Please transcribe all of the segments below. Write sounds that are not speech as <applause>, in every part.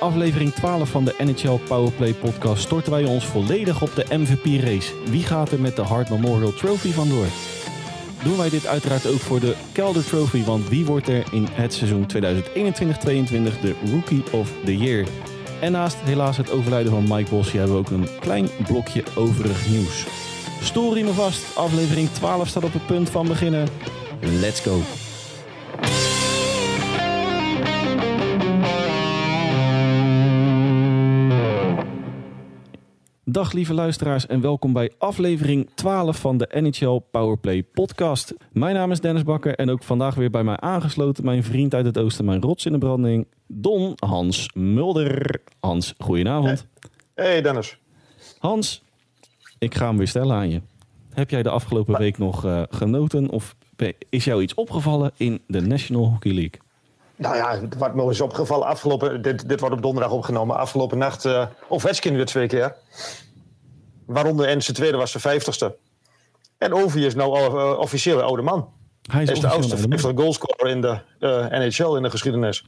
aflevering 12 van de NHL Powerplay podcast storten wij ons volledig op de MVP race. Wie gaat er met de Hart Memorial Trophy vandoor? Doen wij dit uiteraard ook voor de Calder Trophy, want wie wordt er in het seizoen 2021-2022 de Rookie of the Year? En naast helaas het overlijden van Mike Bossy hebben we ook een klein blokje overig nieuws. Story me vast, aflevering 12 staat op het punt van beginnen. Let's go! Dag lieve luisteraars en welkom bij aflevering 12 van de NHL Powerplay podcast. Mijn naam is Dennis Bakker en ook vandaag weer bij mij aangesloten mijn vriend uit het oosten, mijn rots in de branding, Don Hans Mulder. Hans, goedenavond. Hey Dennis. Hans, ik ga hem weer stellen aan je. Heb jij de afgelopen week nog uh, genoten of is jou iets opgevallen in de National Hockey League? Nou ja, wat me is opgevallen afgelopen... Dit, dit wordt op donderdag opgenomen. Afgelopen nacht uh, Ovechkin weer twee keer. Waaronder en zijn tweede was de vijftigste. En Ovi is nou uh, officieel oude man. Hij is, is de oudste 50 goalscorer in de uh, NHL in de geschiedenis.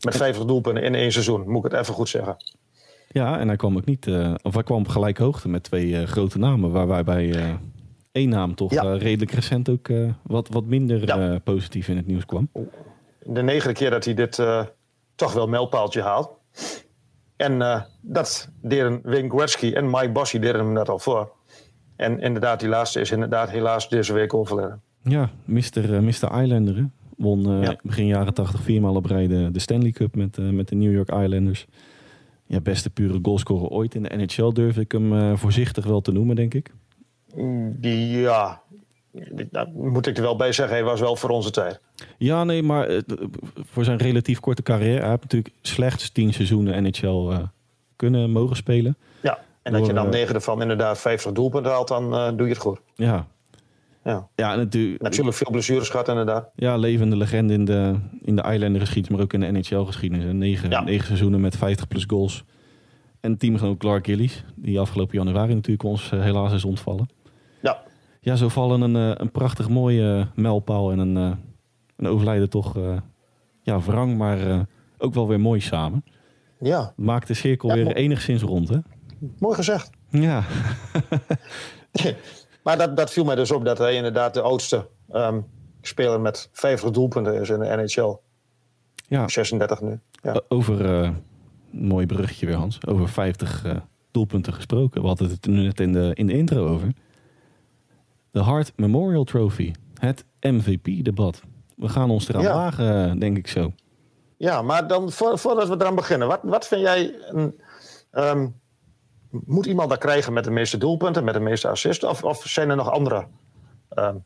Met 50 doelpunten in één seizoen, moet ik het even goed zeggen. Ja, en hij kwam ook niet... Uh, of hij kwam op gelijke hoogte met twee grote namen... waar wij bij één naam toch ja. redelijk recent ook wat, wat minder ja. positief in het nieuws kwam. De negende keer dat hij dit toch wel mijlpaaltje haalt. En uh, dat deden Wayne Gretzky en Mike Bossy deden hem net al voor. En inderdaad, die laatste is inderdaad helaas deze week overleden. Ja, Mr. Uh, Mr. Islander won ja. begin jaren 80 viermaal op rij de, de Stanley Cup met, met de New York Islanders. Ja, beste pure goalscorer ooit in de NHL durf ik hem voorzichtig wel te noemen, denk ik. Die, ja, dat moet ik er wel bij zeggen, hij was wel voor onze tijd. Ja, nee, maar uh, voor zijn relatief korte carrière. Hij heeft natuurlijk slechts tien seizoenen NHL uh, kunnen mogen spelen. Ja, en dat je dan negen ervan inderdaad 50 doelpunten haalt, dan uh, doe je het goed. Ja. Ja, ja natuurlijk. Natuurlijk veel blessures gehad, inderdaad. Ja, levende legende in de, in de Islander geschiedenis, maar ook in de NHL geschiedenis. Negen, ja. negen seizoenen met 50 plus goals. En teamgenoot Clark Gillies, die afgelopen januari natuurlijk ons helaas is ontvallen. Ja. Zo vallen een, een prachtig mooie mijlpaal en een en overlijden toch ja, wrang, maar ook wel weer mooi samen. Ja. Maakt de cirkel ja, weer enigszins rond, hè? Mooi gezegd. Ja. <laughs> maar dat, dat viel mij dus op dat hij inderdaad de oudste um, speler met 50 doelpunten is in de NHL. Ja. 36 nu. Ja. Over, uh, mooi bruggetje weer Hans, over 50 doelpunten gesproken. We hadden het net in de, in de intro over. De Hart Memorial Trophy, het MVP-debat. We gaan ons eraan ja. wagen, denk ik zo. Ja, maar dan voordat we eraan beginnen, wat, wat vind jij. Um, moet iemand dat krijgen met de meeste doelpunten, met de meeste assists? Of, of zijn er nog andere um,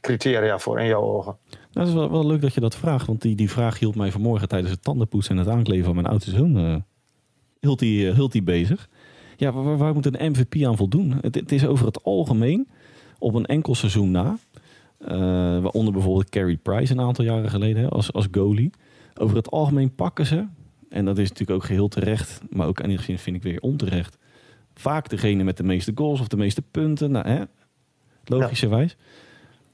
criteria voor in jouw ogen? Nou, dat is wel, wel, leuk dat je dat vraagt, want die, die vraag hield mij vanmorgen tijdens het tandenpoetsen en het aankleven van mijn oudste zoon. Uh, hield, die, uh, hield die bezig. Ja, waar, waar moet een MVP aan voldoen? Het, het is over het algemeen op een enkel seizoen na uh, waaronder bijvoorbeeld Carey Price een aantal jaren geleden als, als goalie. Over het algemeen pakken ze, en dat is natuurlijk ook geheel terecht, maar ook enigszins vind ik weer onterecht. Vaak degene met de meeste goals of de meeste punten, nou, hè, logischerwijs. Ja.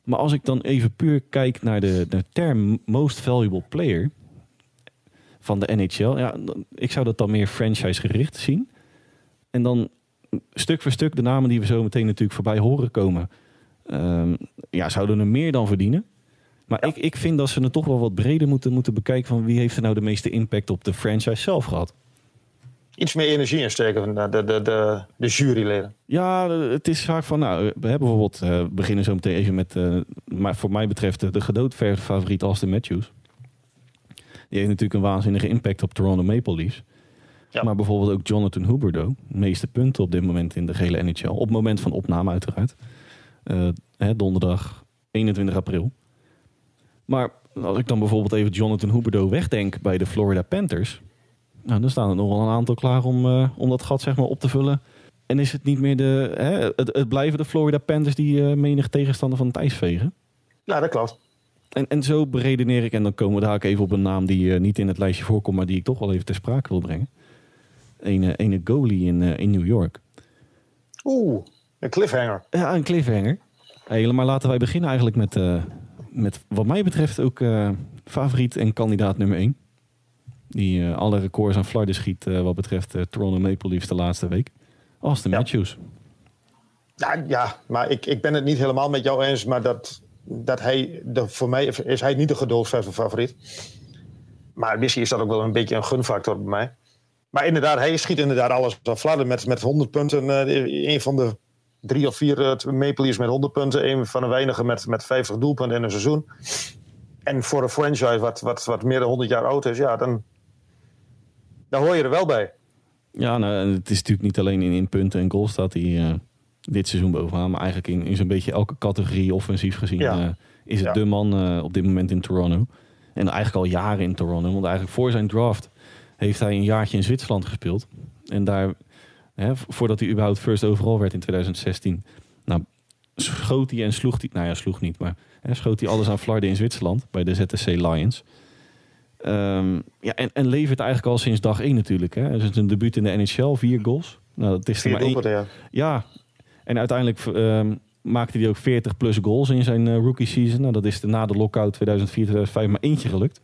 Maar als ik dan even puur kijk naar de, de term most valuable player van de NHL, ja, ik zou dat dan meer franchise gericht zien. En dan stuk voor stuk de namen die we zo meteen natuurlijk voorbij horen komen um, ja, zouden er meer dan verdienen. Maar ja. ik, ik vind dat ze het toch wel wat breder moeten, moeten bekijken van wie heeft er nou de meeste impact op de franchise zelf gehad. Iets meer energie insteken van de, de, de, de juryleden. Ja, het is vaak van, nou, we hebben bijvoorbeeld, uh, we beginnen zo meteen even met, uh, maar voor mij betreft de, de gedoodverfde favoriet Austin Matthews. Die heeft natuurlijk een waanzinnige impact op Toronto Maple Leafs. Ja. Maar bijvoorbeeld ook Jonathan Huberdeau. De meeste punten op dit moment in de gele NHL. Op het moment van opname uiteraard. Uh, hè, donderdag 21 april. Maar als ik dan bijvoorbeeld even Jonathan Huberdeau wegdenk bij de Florida Panthers. Nou, dan staan er nog wel een aantal klaar om, uh, om dat gat zeg maar, op te vullen. En is het niet meer de. Hè, het, het blijven de Florida Panthers die uh, menig tegenstander van het ijs vegen? Ja, dat klopt. En, en zo beredeneer ik, en dan komen we daar ook even op een naam die uh, niet in het lijstje voorkomt, maar die ik toch wel even ter sprake wil brengen. Een, een goalie in, in New York. Oeh, een cliffhanger. Ja, een cliffhanger. Hey, maar laten wij beginnen eigenlijk met, uh, met wat mij betreft ook favoriet en kandidaat nummer 1. Die eh, alle records aan flarden schiet eh, wat betreft eh, Toronto Maple Leafs de laatste week. Austin Ja. Matthews. Ja, ja maar ik, ik ben het niet helemaal met jou eens. Maar dat, dat hij, de, voor mij is hij niet de gedoofsverse favoriet. Maar misschien is dat ook wel een beetje een gunfactor bij mij. Maar inderdaad, hij schiet inderdaad alles aan fladden met, met 100 punten. eh, een van de drie of vier eh, Maple Leafs met 100 punten. Een van de weinigen met, met 50 doelpunten in een seizoen. En voor een franchise wat, wat, wat meer dan 100 jaar oud is, ja, dan, dan hoor je er wel bij. Ja, nou, het is natuurlijk niet alleen in, in punten en goals staat hij eh, dit seizoen bovenaan. Maar eigenlijk in, in zo'n beetje elke categorie offensief gezien Ja. is het Ja. de man op dit moment in Toronto. En eigenlijk al jaren in Toronto. Want eigenlijk voor zijn draft heeft hij een jaartje in Zwitserland gespeeld. En daar, hè, voordat hij überhaupt first overall werd in 2016... Nou, schoot hij en sloeg hij... Nou ja, sloeg niet, maar hè, schoot hij alles aan flarden in Zwitserland bij de ZTC Lions... Ehm, ja, en, en levert eigenlijk al sinds dag één natuurlijk. Hè. Dus een debuut in de NHL, vier goals. Nou, dat is er maar één. ja. Ja, en uiteindelijk ehm, maakte hij ook 40 plus goals in zijn eh, rookie season. Nou, dat is de na de lockout 2004-2005 maar eentje gelukt.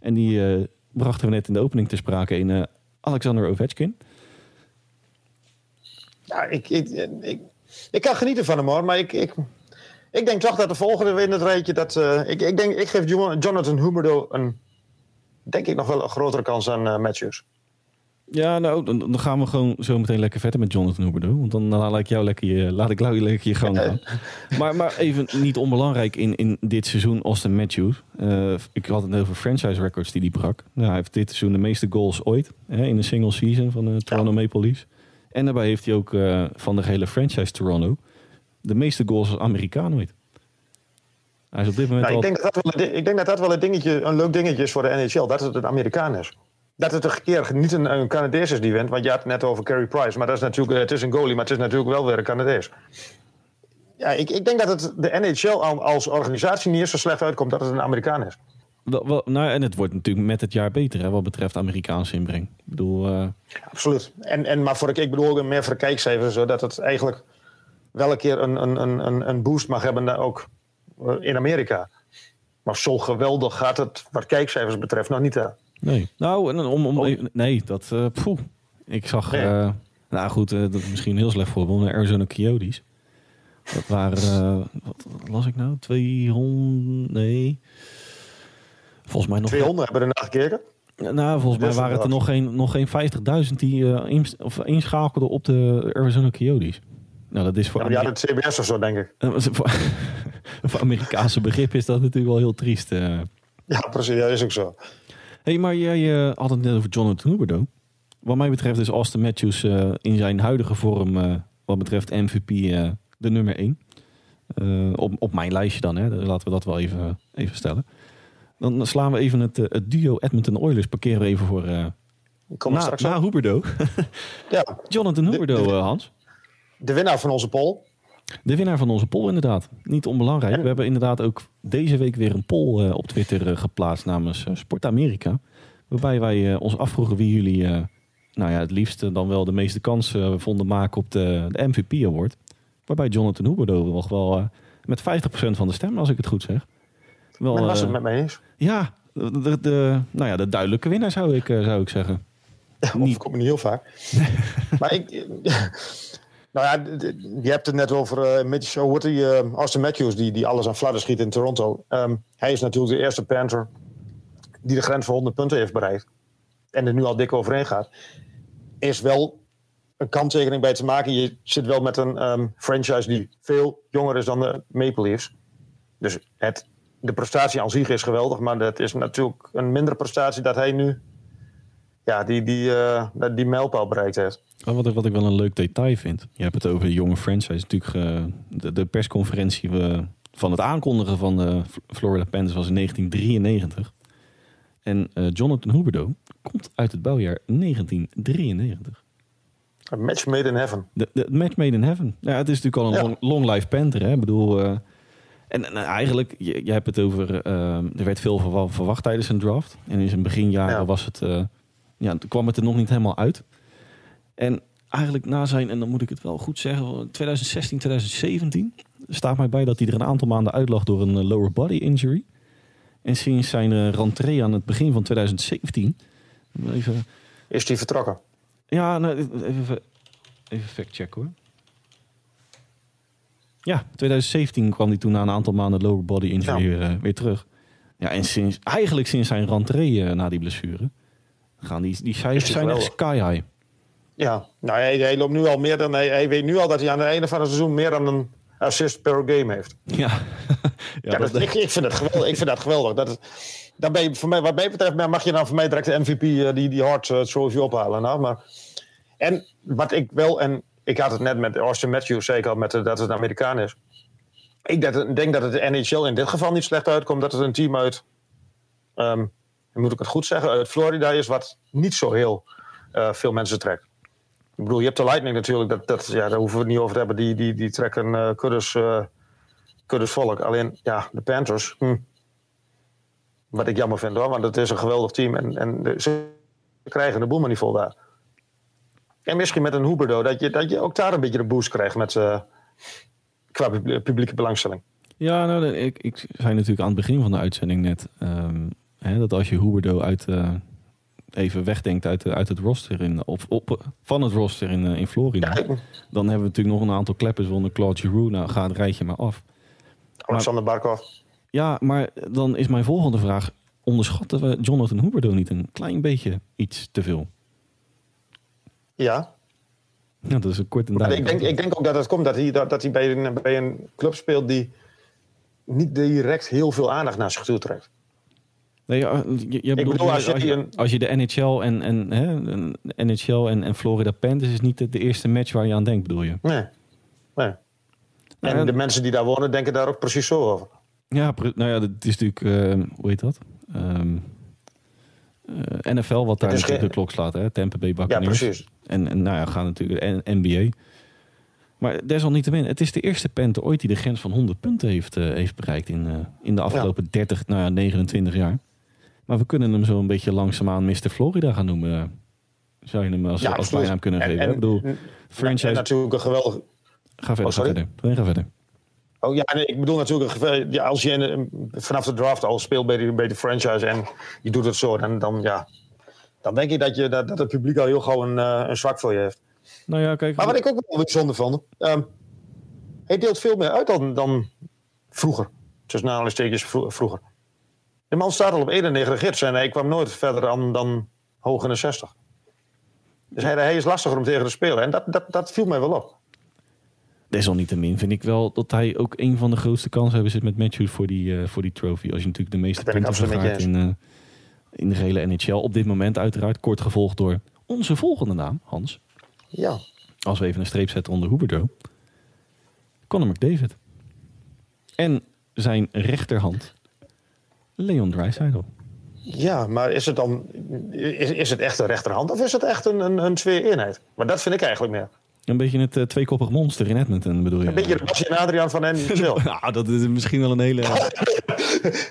En die eh, brachten we net in de opening te sprake in eh, Alexander Ovechkin. Ja, ik, ik, ik, kan genieten van hem hoor, maar ik, ik, ik denk toch dat de volgende in het rijtje dat eh, ik, ik denk ik geef Jo- Jonathan Huberdeau een denk ik nog wel een grotere kans aan eh, Matthews. Ja, nou, dan, dan gaan we gewoon zo meteen lekker verder met Jonathan Huberdeau. Want dan laat ik jou lekker je, laat ik jou lekker je gang gaan. <laughs> Maar, maar even niet onbelangrijk in, in dit seizoen Austin Matthews. Eh, ik had het over franchise records die hij brak. Nou, hij heeft dit seizoen de meeste goals ooit hè, in een single season van de Toronto Maple Leafs. En daarbij heeft hij ook eh, van de hele franchise Toronto de meeste goals als Amerikaan ooit. Hij is op dit moment Nou, al... ik, denk dat dat wel, ik denk dat dat wel een, dingetje, een leuk dingetje is voor de NHL, dat het een Amerikaan is. Dat het een keer niet een, een Canadees is die wint, want je had het net over Carey Price, maar dat is natuurlijk, eh, het is een goalie, maar het is natuurlijk wel weer een Canadees. Ja, ik, ik denk dat het de NHL al- als organisatie niet eens zo slecht uitkomt dat het een Amerikaan is. Wel- wel- nou, en het wordt natuurlijk met het jaar beter hè, wat betreft Amerikaanse inbreng. Ik bedoel, eh, Absoluut. En, en, maar voor de, ik bedoel ook meer voor de kijkcijfers, zodat het eigenlijk wel een keer een, een, een, een- boost mag hebben, daar ook eh, in Amerika. Maar zo geweldig gaat het, wat kijkcijfers betreft, nog niet. Hè. Nee. Nou, en om, om, Oh. even- nee, dat. eh poeh. Ik zag. Nee. eh, nou goed, eh, dat is misschien een heel slecht voorbeeld. De Arizona Coyotes. Dat waren. eh, wat, wat las ik nou? 200. Nee. Volgens mij nog. 200 hebben er naar gekeken. Nou, volgens mij Dus waren het er nog geen, nog geen 50.000 die eh, ins- of inschakelden op de Arizona Coyotes. Nou, dat is voor, Ja, die hadden het CBS of zo, denk ik. <laughs> eh, voor, <laughs> voor Amerikaanse begrip is dat natuurlijk wel heel triest. eh. Ja, precies. Dat is ook zo. Hey, maar jij eh, had het net over Jonathan Huberdeau. Wat mij betreft is Austin Matthews eh, in zijn huidige vorm, eh, wat betreft MVP, de nummer 1. op, op mijn lijstje dan, hè. laten we dat wel even, even stellen. Dan slaan we even het, het duo Edmonton Oilers, parkeren we even voor Ik kom na, straks na op. Huberdeau. Ja, <laughs> Jonathan de- eh, Hans. de winnaar van onze poll. De winnaar van onze poll inderdaad. Niet onbelangrijk. We hebben inderdaad ook deze week weer een poll eh, op Twitter eh, geplaatst namens eh, Sport Amerika. Waarbij wij ons afvroegen wie jullie nou ja, het liefst dan wel de meeste kansen vonden maken op de, de MVP Award. Waarbij Jonathan Huberdeau nog wel met 50% van de stem, als ik het goed zeg. Wel, Men was het met mij eens. ja, de, de, de- nou ja, de duidelijke winnaar zou ik, zou ik zeggen. Ja. <laughs> Of komt me niet heel vaak. <laughs> maar ik... Nou ja, je hebt het net over eh Mitch, heet die, eh, Austin Matthews, die, die alles aan fladder schiet in Toronto. Ehm, hij is natuurlijk de eerste Panther die de grens van 100 punten heeft bereikt. En er nu al dik overheen gaat. Is wel een kanttekening bij te maken. Je zit wel met een ehm, franchise die veel jonger is dan de Maple Leafs. Dus het, de prestatie aan zich is geweldig. Maar het is natuurlijk een mindere prestatie dat hij nu ja, die, die, eh, die mijlpaal bereikt heeft. Oh, Wat ik, wat ik wel een leuk detail vind. Je hebt het over de jonge franchise. Natuurlijk, eh, de, de persconferentie eh, van het aankondigen van de Florida Panthers was in 1993. En Jonathan Huberdeau komt uit het bouwjaar 1993. Een match made in heaven. De, de match made in heaven. Ja, het is natuurlijk al een Ja. long, long life Panther. Hè? Ik bedoel, en, en eigenlijk, je, je hebt het over... er werd veel verwa- verwacht tijdens een draft. En in zijn beginjaren Ja. was het, ja, toen kwam het er nog niet helemaal uit. En eigenlijk na zijn, en dan moet ik het wel goed zeggen, 2016, 2017... staat mij bij dat hij er een aantal maanden uit lag door een eh, lower body injury. En sinds zijn eh, rentree aan het begin van 2017 Even, Is die vertrokken? ja, nou, even, even fact check hoor. Ja, 2017 kwam hij toen na een aantal maanden lower body injury Ja. weer, eh, weer terug. Ja, en sinds, eigenlijk sinds zijn rentree na die blessure gaan die, die cijfers hij zijn echt sky high. Ja, nou, hij, hij loopt nu al meer dan. Hij, hij weet nu al dat hij aan het einde van het seizoen meer dan een assist per game heeft. Ja, <laughs> ja, Ja, dat, dat, ik, ik, vind dat geweldig, ik vind dat geweldig. Dat, het- dan ben je, voor mij, wat mij betreft mag je dan voor mij direct de MVP, eh, die, die hard eh, trophy ophalen. Nou, maar, en wat ik wel, en ik had het net met Austin Matthews zeker al, met, de- dat het een Amerikaan is. Ik dat- denk dat het de NHL in dit geval niet slecht uitkomt. Dat het een team uit, ehm, moet ik het goed zeggen, uit Florida is, wat niet zo heel eh, veel mensen trekt. Ik bedoel, je hebt de Lightning natuurlijk, dat, dat, ja, daar hoeven we het niet over te hebben. Die, die, die trekken eh kuddes, eh, volk. Alleen, ja, de Panthers. Hm. Wat ik jammer vind hoor, want het is een geweldig team. En, en ze krijgen de boel maar niet vol daar. En misschien met een Huberdo, dat je, dat je ook daar een beetje de boost krijgt met, eh, qua pub- publieke belangstelling. Ja, nou, ik, ik zei natuurlijk aan het begin van de uitzending net... ehm, hè, dat als je Huberdo uit, eh, even wegdenkt uit, de- uit het roster... In, of op, van het roster in, eh, in Florida... Ja, dan hebben we natuurlijk nog een aantal kleppers onder Claude Giroux. Nou, ga het rijtje maar af. Alexander Barkov. Ja, maar dan is mijn volgende vraag... onderschatten we Jonathan Huberdo niet een klein beetje iets te veel? Ja, Ja, dat is een kort en maar ik denk, ik denk ook dat het komt dat hij, dat, dat hij bij, een, bij een club speelt die niet direct heel veel aandacht naar zich toe trekt. Nee, ja, je, je bedoelt, bedoel, als, als je, als, de NHL en, en, hè, NHL en, en Florida Panthers is niet de, de eerste match waar je aan denkt, bedoel je? Nee. nee. En Ja, de mensen die daar wonen denken daar ook precies zo over. Ja, nou ja, het is natuurlijk, eh, hoe heet dat? Ehm, eh, NFL wat daar natuurlijk geen- de klok slaat, hè? Tampa Bay Ja, Buccaneers. precies. En, en nou ja, gaan natuurlijk en NBA. Maar desalniettemin, het is de eerste Panther ooit die de grens van 100 punten heeft, eh, heeft bereikt in, eh, in de afgelopen 30, nou ja, 29 jaar. Maar we kunnen hem zo een beetje langzaamaan Mr. Florida gaan noemen. Zou je hem als, Ja, als bijnaam kunnen En- geven? en-? Ik bedoel, En franchise... natuurlijk een geweldig. Ga verder, Oh, ga verder. Nee, Ga verder. Oh ja, nee, ik bedoel natuurlijk, ja, als je in, vanaf de draft al speelt bij de, bij de franchise en je doet het zo, dan, dan, ja, dan denk ik dat, je, dat, dat het publiek al heel gauw een, eh, een zwak voor je heeft. Nou ja, kijk. Maar wat ik ook wel bijzonder vond, ehm, hij deelt veel meer uit dan, dan vroeger. Tussen aanhalingstekens vro- vroeger. De man staat al op 91 gids en hij kwam nooit verder dan, dan hoog in de 60. Dus hij, hij is lastiger om tegen te spelen en dat, dat, dat viel mij wel op. Desalniettemin vind ik wel dat hij ook een van de grootste kansen hebben zit met Matthews voor die, eh, voor die trophy. Als je natuurlijk de meeste punten vergaart in, eh, in de gehele NHL. Op dit moment uiteraard kort gevolgd door onze volgende naam, Hans. Ja, Als we even een streep zetten onder Huberdo. Conor McDavid. En zijn rechterhand, Leon Draisaitl. Ja, maar is het dan is, is het echt een rechterhand of is het echt een, een, een twee-eenheid? Maar dat vind ik eigenlijk meer. Een beetje het eh, tweekoppig monster in Edmonton bedoel je? Een beetje de Basje en Adriaan van Chill. <laughs> Nou, dat is misschien wel een hele... <laughs>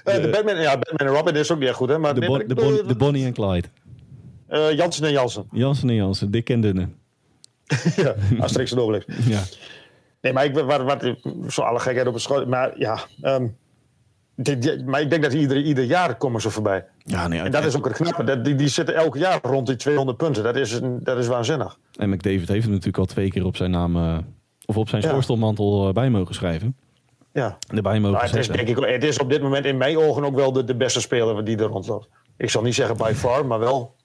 Eh, de Batman, ja, Batman en Robin is ook niet echt goed, hè? Maar De, Bon- de, Bon- de Bonnie en Clyde. eh, Jansen en Jansen. Jansen en Jansen, dik en dunne. <laughs> ja, Asterix en Obelix. Ja. Nee, maar ik wat, wat, zo alle gekheid op het schoot. Maar ja, ehm, maar ik denk dat ieder, ieder jaar komen ze voorbij. Ja, nee, En dat is ook het knappe. Dat, die, die zitten elk jaar rond die 200 punten. Dat is, dat is waanzinnig. En McDavid heeft hem natuurlijk al twee keer op zijn naam... eh, of op zijn Ja. schoorstolmantel eh, bij mogen schrijven. Ja. Erbij mogen Maar het is, denk ik, het is op dit moment in mijn ogen ook wel de, de beste speler die er rondloopt. Ik zal niet zeggen by far, maar wel.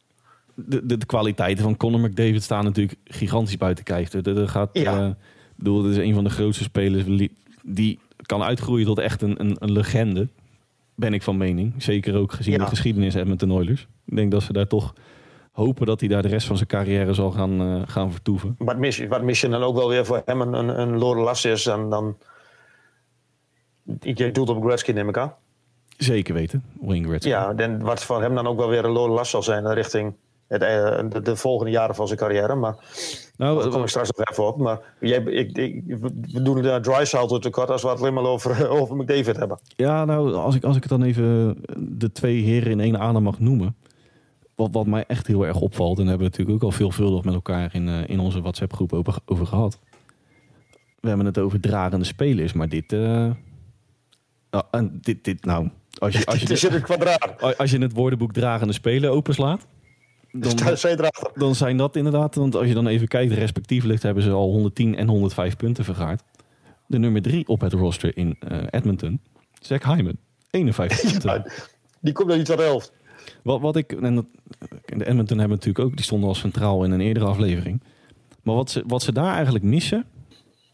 de, de, de kwaliteiten van Conor McDavid staan natuurlijk gigantisch buiten kijf. Er, gaat, Ja. eh, ik bedoel, het is een van de grootste spelers die kan uitgroeien tot echt een, een, een legende. Ben ik van mening. Zeker ook gezien Ja. de geschiedenis met de Oilers. Ik denk dat ze daar toch hopen dat hij daar de rest van zijn carrière zal gaan, eh, gaan vertoeven. Wat mis, wat mis je dan ook wel weer voor hem een, een, een is. Dan, dan, je doet op Gretzky, neem ik aan. Zeker weten, Wayne Gretzky. Ja, en wat voor hem dan ook wel weer een lode last zal zijn richting het, eh, de, de volgende jaren van zijn carrière. Maar nou, daar kom ik straks nog even op. Maar jij, ik, ik, we doen de dry salto tekort als we het alleen maar over, <laughs> over McDavid hebben. Ja, nou, als ik, als ik het dan even de twee heren in één adem mag noemen. Wat, wat mij echt heel erg opvalt, en daar hebben we natuurlijk ook al veelvuldig met elkaar in, eh, in onze WhatsApp-groep over, over gehad. We hebben het over dragende spelers, maar dit. nou, en dit, dit nou, als je, als, je <laughs> de- een kwadraat. als je het woordenboek dragende spelen openslaat. Dan, erachter. dan zijn dat inderdaad, want als je dan even kijkt, respectievelijk hebben ze al 110 en 105 punten vergaard. De nummer 3 op het roster in eh, Edmonton, Zach Hyman, 51 <laughs> punten. Ja, die komt dan niet tot de helft. Wat, wat ik, en dat, de Edmonton hebben natuurlijk ook, die stonden al centraal in een eerdere aflevering. Maar wat ze, wat ze daar eigenlijk missen,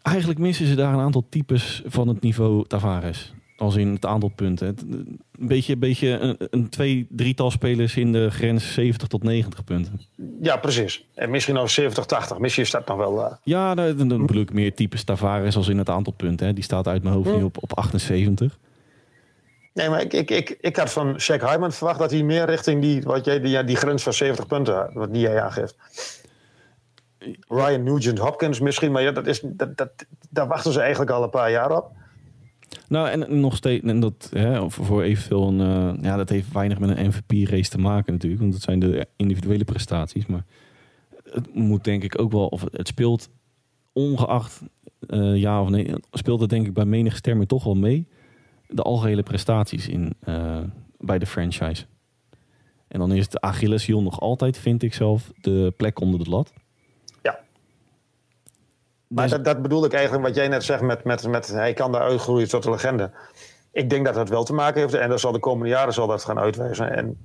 eigenlijk missen ze daar een aantal types van het niveau Tavares. Als in het aantal punten. Een beetje, een, beetje een, een twee, drietal spelers in de grens 70 tot 90 punten. Ja, precies. En misschien nog 70, 80. Misschien is dat nog wel... eh, Ja, dan, dan dan bedoel ik meer types Tavares als in het aantal punten. Hè. Die staat uit mijn hoofd nu op, op 78. Nee, maar ik, ik, ik, ik had van Shaq Hyman verwacht dat hij meer richting die, wat jij, die, die grens van 70 punten had, wat die jij aangeeft. Ryan Nugent Hopkins misschien, maar ja, dat is, dat, dat, daar wachten ze eigenlijk al een paar jaar op. Nou, en nog steeds, en dat hè, voor eventueel een, eh, ja, dat heeft weinig met een MVP-race te maken natuurlijk, want dat zijn de individuele prestaties. Maar het moet denk ik ook wel, of het speelt ongeacht eh, ja of nee, speelt het denk ik bij menig stemmer toch wel mee. De algehele prestaties in, eh, bij de franchise. En dan is de Achilleshiel nog altijd, vind ik zelf, de plek onder de lat. Maar Dus- dat, dat bedoel ik eigenlijk wat jij net zegt met, met, met hij kan daar uitgroeien tot een legende. Ik denk dat dat wel te maken heeft en dat zal de komende jaren zal dat gaan uitwijzen. En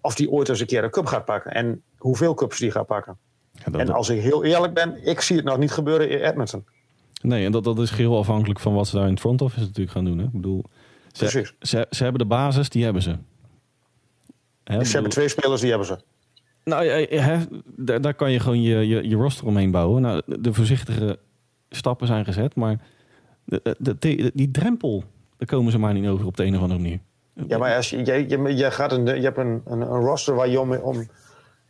of die ooit eens een keer een cup gaat pakken en hoeveel cups die gaat pakken. Ja, En als ik heel eerlijk ben, ik zie het nog niet gebeuren in Edmonton. Nee, en dat, dat is geheel afhankelijk van wat ze daar in het front office natuurlijk gaan doen. Hè? Ik bedoel, ze, Precies. ze, ze hebben de basis, die hebben ze. Hè, ze bedoel- hebben twee spelers, die hebben ze. Nou, ja, hè, daar, kan je gewoon je, je, je roster omheen bouwen. Nou, de, voorzichtige stappen zijn gezet, maar de, de, die drempel, daar komen ze maar niet over op de een of andere manier. Ja, maar als je, je, je, je, gaat een, je hebt een, een, een roster waar je om, om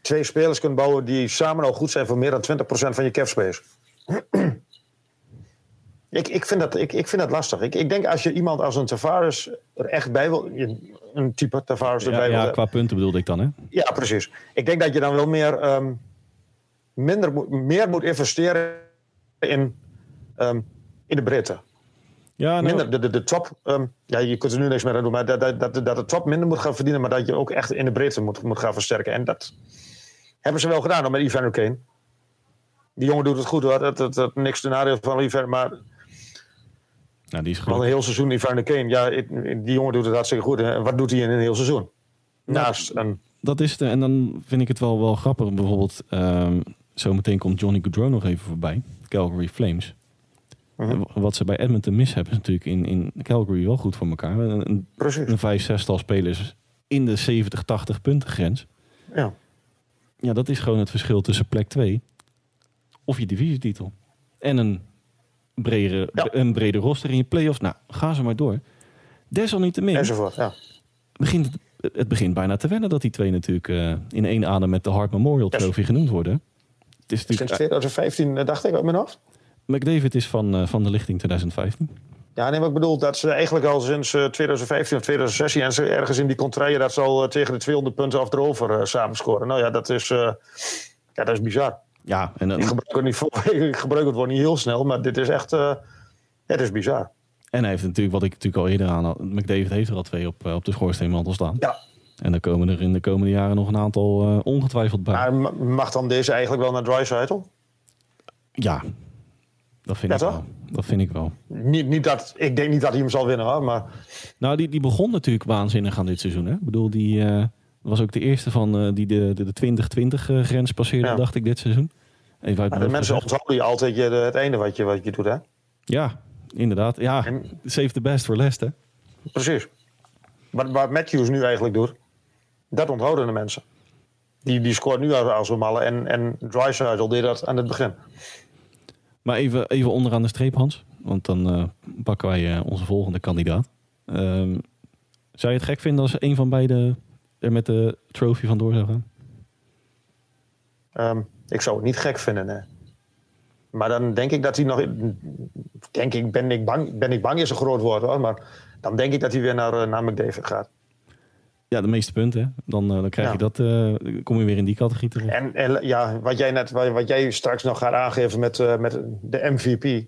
twee spelers kunt bouwen die samen al goed zijn voor meer dan 20% van je cap space. Ik, ik, vind dat, ik, ik vind dat lastig. Ik, ik denk als je iemand als een Tavares er echt bij wil, een type Tavares Ja, erbij wil ja, qua punten bedoelde ik dan, hè? Ja, precies. Ik denk dat je dan wel meer, ehm, minder, moet- meer moet investeren in, ehm, in de breedte. Ja, nou, Minder, de, de, de top, ehm, ja, je kunt er nu niks meer aan doen, maar dat, dat, dat, dat de top minder moet gaan verdienen, maar dat je ook echt in de breedte moet, moet gaan versterken. En dat hebben ze wel gedaan met Ivan Kane. Die jongen doet het goed hoor, dat, dat, dat, niks ten nadeel van Ivan, maar nou, die is al gewoon. een heel seizoen Ivan Kane, ja, die jongen doet het hartstikke goed. En wat doet hij in een heel seizoen? Naast een, Dat is de, en dan vind ik het wel, wel grappig. Bijvoorbeeld, ehm zometeen komt Johnny Gaudreau nog even voorbij. Calgary Flames. Mhm. Wat ze bij Edmonton mis hebben, is natuurlijk in, in Calgary wel goed voor elkaar. Een, een, precies, een vijf, zestal spelers in de 70, 80 punten grens. ja. Ja, dat is gewoon het verschil tussen plek 2 of je divisietitel. En een bredere, Ja. een breder roster in je playoffs. Nou, ga ze maar door. Desalniettemin enzovoort, ja. begint het, het begint bijna te wennen dat die twee natuurlijk eh, in één adem met de Hart Memorial Yes. Trophy genoemd worden. Het is Sinds natuurlijk, 2015 eh, dacht ik uit mijn hoofd. McDavid is van, eh, van de lichting 2015. Ja, nee, maar ik bedoel dat ze eigenlijk al sinds eh, 2015 of 2016 en ze ergens in die contraien dat ze al eh, tegen de 200 punten of erover eh samen scoren. Nou ja, dat is, eh, ja, dat is bizar. Ja, en, dan- Ik gebruik, het niet <laughs> ik gebruik het woord niet heel snel, maar dit is echt, eh, het is bizar. en hij heeft natuurlijk, wat ik natuurlijk al eerder aan had, McDavid heeft er al twee op, eh, op de schoorsteenmantel staan. Ja, En dan komen er in de komende jaren nog een aantal eh, ongetwijfeld bij. maar ma- mag dan deze eigenlijk wel naar Dreisaitl? Ja, dat vind Ja, ik toch? wel. Dat vind ik wel. Niet, niet dat, ik denk niet dat hij hem zal winnen, hoor, maar Nou, die, die begon natuurlijk waanzinnig aan dit seizoen. Hè? Ik bedoel, die was ook de eerste van eh, die de, de, de 2020-grens passeerde, Ja. dacht ik, dit seizoen. Even uit de mensen onthouden je altijd je, het einde wat je, wat je doet, hè? Ja, inderdaad. Ja, En- save the best for last, hè? Precies. Wat, wat Matthews nu eigenlijk doet, dat onthouden de mensen. Die, die scoort nu als, als een malle en, en Dreisaitl deed dat aan het begin. Maar even, even onderaan de streep, Hans. Want dan eh, pakken wij eh, onze volgende kandidaat. Ehm, zou je het gek vinden als een van beiden er met de trophy vandoor zou gaan? Ehm, ik zou het niet gek vinden, nee. Maar dan denk ik dat hij nog... Denk ik, ben ik bang, ben ik bang is een groot woord hoor, maar dan denk ik dat hij weer naar, eh, naar McDavid gaat. Ja, de meeste punten. hè? Dan, eh, dan krijg Ja. je dat, eh, kom je weer in die categorie terecht. En, en ja, wat jij, net, wat, wat jij straks nog gaat aangeven met, met de MVP.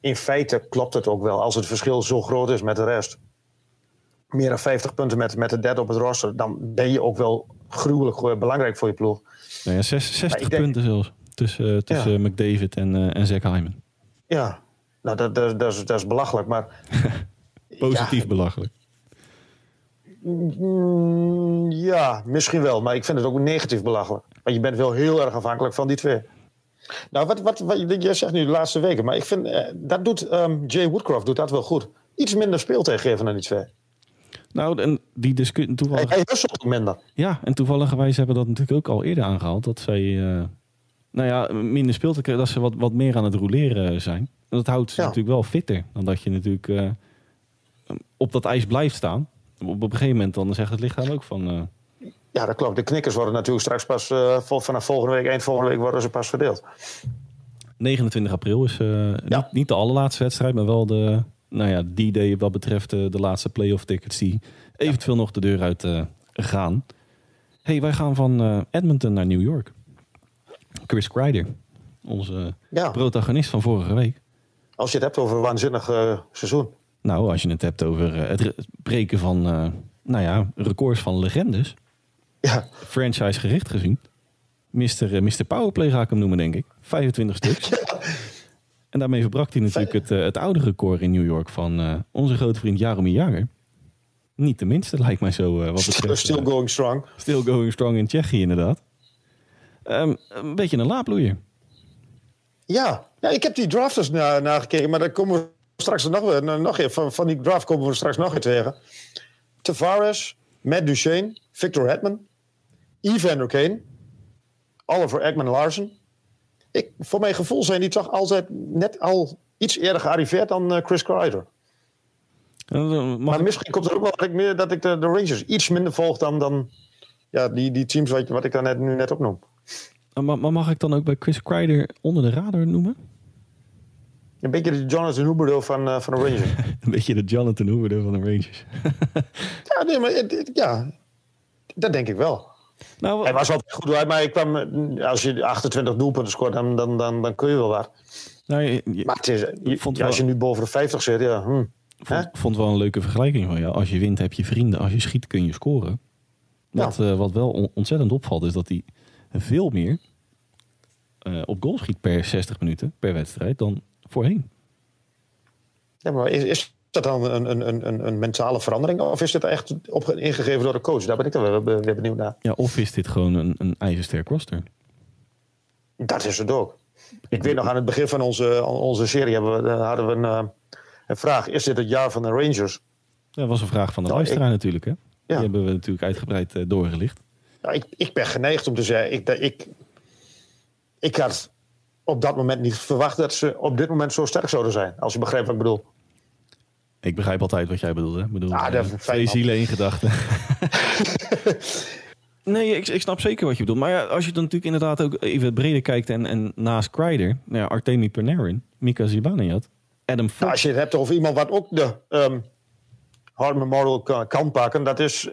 In feite klopt het ook wel als het verschil zo groot is met de rest. Meer dan 50 punten met, met de derde op het roster, dan ben je ook wel gruwelijk belangrijk voor je ploeg. Nou ja, 60 punten zelfs tussen, uh, tussen McDavid en, uh, en Zach Hyman. Ja, nou dat, dat, dat, is, dat is belachelijk, maar... <laughs> Positief belachelijk. Mm, ja, misschien wel, maar ik vind het ook negatief belachelijk. Want je bent wel heel erg afhankelijk van die twee. Nou, wat, wat, wat je zegt nu de laatste weken, maar ik vind eh, dat doet um, Jay Woodcroft doet dat wel goed. Iets minder speeltijd geven dan die twee. Nou, en die discussie toevallig. Hij, hij ook minder. Ja, en toevalligerwijs hebben we dat natuurlijk ook al eerder aangehaald. Dat zij, uh, nou ja, minder speeltijd, dat ze wat, wat meer aan het roleren zijn. En dat houdt ze natuurlijk wel fitter dan dat je natuurlijk uh, op dat ijs blijft staan. Op, een gegeven moment dan zegt het lichaam ook van. Uh, ja, dat klopt. De knikkers worden natuurlijk straks pas vanaf volgende week, eind volgende week worden ze pas verdeeld. 29 april is ja. niet, niet, de allerlaatste wedstrijd, maar wel de, nou ja, die day wat betreft uh, de laatste playoff tickets die eventueel nog de deur uit gaan. hey, wij gaan van Edmonton naar New York. Chris Kreider, onze ja. protagonist van vorige week. Als je het hebt over een waanzinnig seizoen. Nou, als je het hebt over het breken van nou ja, records van legendes. Ja. Franchise gericht gezien. Mr. Mr. Powerplay ga ik hem noemen, denk ik. 25 stuks. <laughs> En daarmee verbrak hij natuurlijk het, uh, het oude record in New York van uh, onze grote vriend Jaromir Jagr. Niet de minste, lijkt mij zo. wat betreft, <laughs> still going strong. Still going strong in Tsjechië, inderdaad. Um, een beetje een laaploeier. Ja. ja, ik heb die drafters na, nagekeken, maar daar komen we straks nog, weer, nog even. Van, van die draft komen we straks nog weer tegen. Tavares, Matt Duchesne, Victor Hedman, Evander Kane, Oliver Ekman Larsen. Ik, voor mijn gevoel zijn die toch altijd net al iets eerder gearriveerd dan uh, Chris Kreider. maar misschien komt er ook wel dat ik, meer, dat ik de, de, Rangers iets minder volg dan, dan ja, die, die teams wat, wat ik daar net, nu net opnoem. Maar, maar mag ik dan ook bij Chris Kreider onder de radar noemen? Een beetje de Jonathan Huberdeau van, uh, van de Rangers. <laughs> een beetje de Jonathan Huberdeau van de Rangers. <laughs> ja, nee, maar ja, dat denk ik wel. Nou, Hij was altijd goed uit, maar ik kwam, als je 28 doelpunten scoort, dan, dan, dan, dan kun je wel wat. Nou, je, maar het is, je, vond ja, als je nu boven de 50 zit, ja. Hm. Vond, vond wel een leuke vergelijking van ja. Als je wint, heb je vrienden. Als je schiet, kun je scoren. Wat, ja. uh, wat wel ontzettend opvalt, is dat hij veel meer uh, op goal schiet per 60 minuten per wedstrijd dan voorheen. Ja, maar is, is dat dan een, een, een, een mentale verandering? Of is dit echt op, ingegeven door de coach? Daar ben ik dan weer, weer benieuwd naar. Ja, of is dit gewoon een, een ijzersterk roster? Dat is het ook. Ik weet nog aan het begin van onze, onze serie hebben we, eh, hadden we een, eh, een vraag. Is dit het jaar van de Rangers? Dat was een vraag van de nou, luisteraar natuurlijk. Hè? Ja. Die hebben we natuurlijk uitgebreid uh, doorgelicht. Nou, ik, ik ben geneigd om te zeggen... Ik, ik, ik had op dat moment niet verwacht dat ze op dit moment zo sterk zouden zijn. Als je begrijpt wat ik bedoel. Ik begrijp altijd wat jij bedoelt. Hè? Ik bedoel, ah, twee zielen in gedachten. <laughs> nee, ik, ik, snap zeker wat je bedoelt. Maar ja, als je dan natuurlijk inderdaad ook even breder kijkt en, en naast Kreider, nou ja, Artemi Panarin, Mika Zibanejad, Adam Fox. Nou, als je het hebt over iemand wat ook de um, Hard Memorial kan, kan, pakken, dat is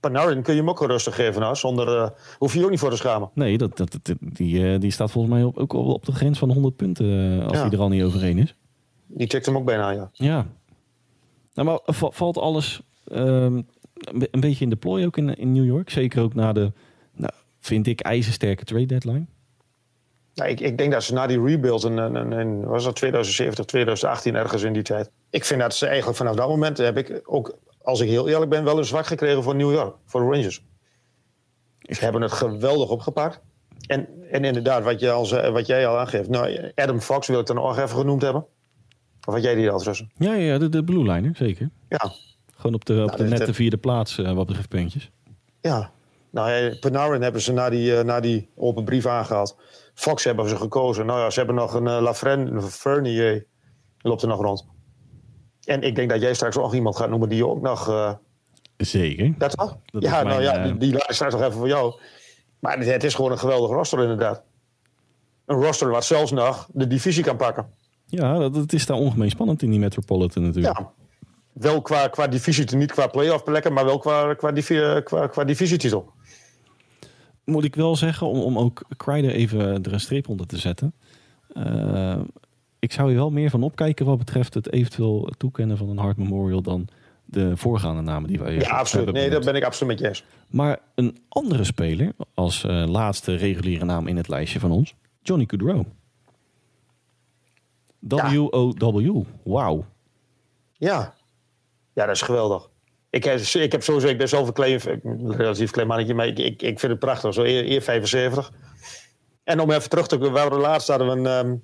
Panarin kun je hem ook rustig geven. Nou, zonder, uh, hoef je ook niet voor te schamen. Nee, dat, dat, die, uh, die staat volgens mij op, ook op de grens van 100 punten als ja. hij er al niet overheen is. Die tikt hem ook bijna, ja. Ja, nou, maar valt alles um, een beetje in de plooi ook in, in New York? Zeker ook na de, nou, vind ik, ijzersterke trade deadline? Nou, ik, ik, denk dat ze na die rebuild, in, in, in, was dat 2070, 2018 ergens in die tijd. Ik vind dat ze eigenlijk vanaf dat moment heb ik ook, als ik heel eerlijk ben, wel een zwak gekregen voor New York, voor de Rangers. Ze hebben het geweldig opgepakt. En, en inderdaad, wat, je al, wat jij al aangeeft, nou, Adam Fox wil ik dan nog even genoemd hebben. Of had jij die al? Ja, ja de, de Blue Liner, zeker. Ja. Gewoon op de, op nou, de nette vierde plaats uh, wat betreft puntjes. Ja. Nou, ja, Panarin hebben ze na die, uh, na die open brief aangehaald. Fox hebben ze gekozen. Nou ja, ze hebben nog een uh, Lafren, Fernier. loopt er nog rond. En ik denk dat jij straks ook iemand gaat noemen die je ook nog... Uh... Zeker. Dat toch? Dat ja, nou ja, die, die laat ik straks nog even voor jou. Maar het, het is gewoon een geweldig roster inderdaad. Een roster wat zelfs nog de divisie kan pakken. Ja, dat, is daar ongemeen spannend in die Metropolitan natuurlijk. Ja, wel qua, qua divisie, niet qua play-off plekken, maar wel qua, qua, qua, qua divisietitel. Moet ik wel zeggen, om, om ook Kreider even er een streep onder te zetten. Uh, ik zou hier wel meer van opkijken wat betreft het eventueel toekennen van een Hart Memorial dan de voorgaande namen die wij Ja, absoluut. Nee, benoemd. ben ik absoluut met je eens. Maar een andere speler als eh, laatste reguliere naam in het lijstje van ons, Johnny Goodrow. W-O-W. Wauw. Ja. Ja, dat is geweldig. Ik heb, ik heb sowieso, ik ben zelf een klein, relatief klein mannetje, maar ik, ik, ik vind het prachtig. Zo eer, eer 75. En om even terug te komen, laatst hadden we een ehm,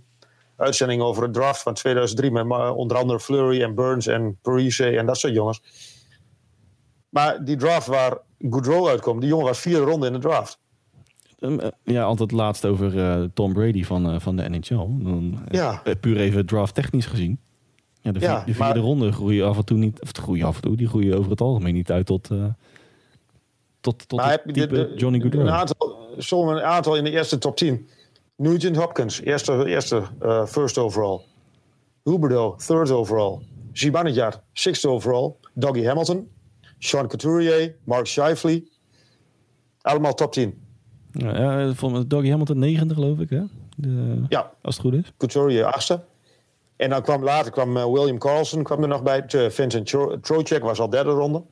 uitzending over het draft van 2003 met ma- onder andere Fleury en Burns en Parise en dat soort jongens. Maar die draft waar Goodrow uitkomt, die jongen was vierde ronde in de draft. Ehm, eh, ja, altijd laatst over eh, Tom Brady van, eh, van de NHL. Dan, Ja. puur even draft technisch gezien. Ja, de, vier- Ja, de vierde maar- ronde groeien af en toe niet, of groeien af en toe, die groeien over het algemeen niet uit tot, eh, tot, tot Maar het heb je type de- de- Johnny Goodrow. Een aantal, een aantal in de eerste top 10. Nugent Hopkins, eerste, eerste first overall. Huberdeau, third overall. Zibanejad, sixth overall. Dougie Hamilton, Sean Couturier, Mark Scheifele. Allemaal top 10. Ja, ja, van Dougie Hamilton negende geloof ik, hè? De, Ja, als het goed is. Couturier achtste. En dan kwam later kwam eh, William Carlson kwam er nog bij. Eh, Vincent Tro- Trocek was al derde ronde.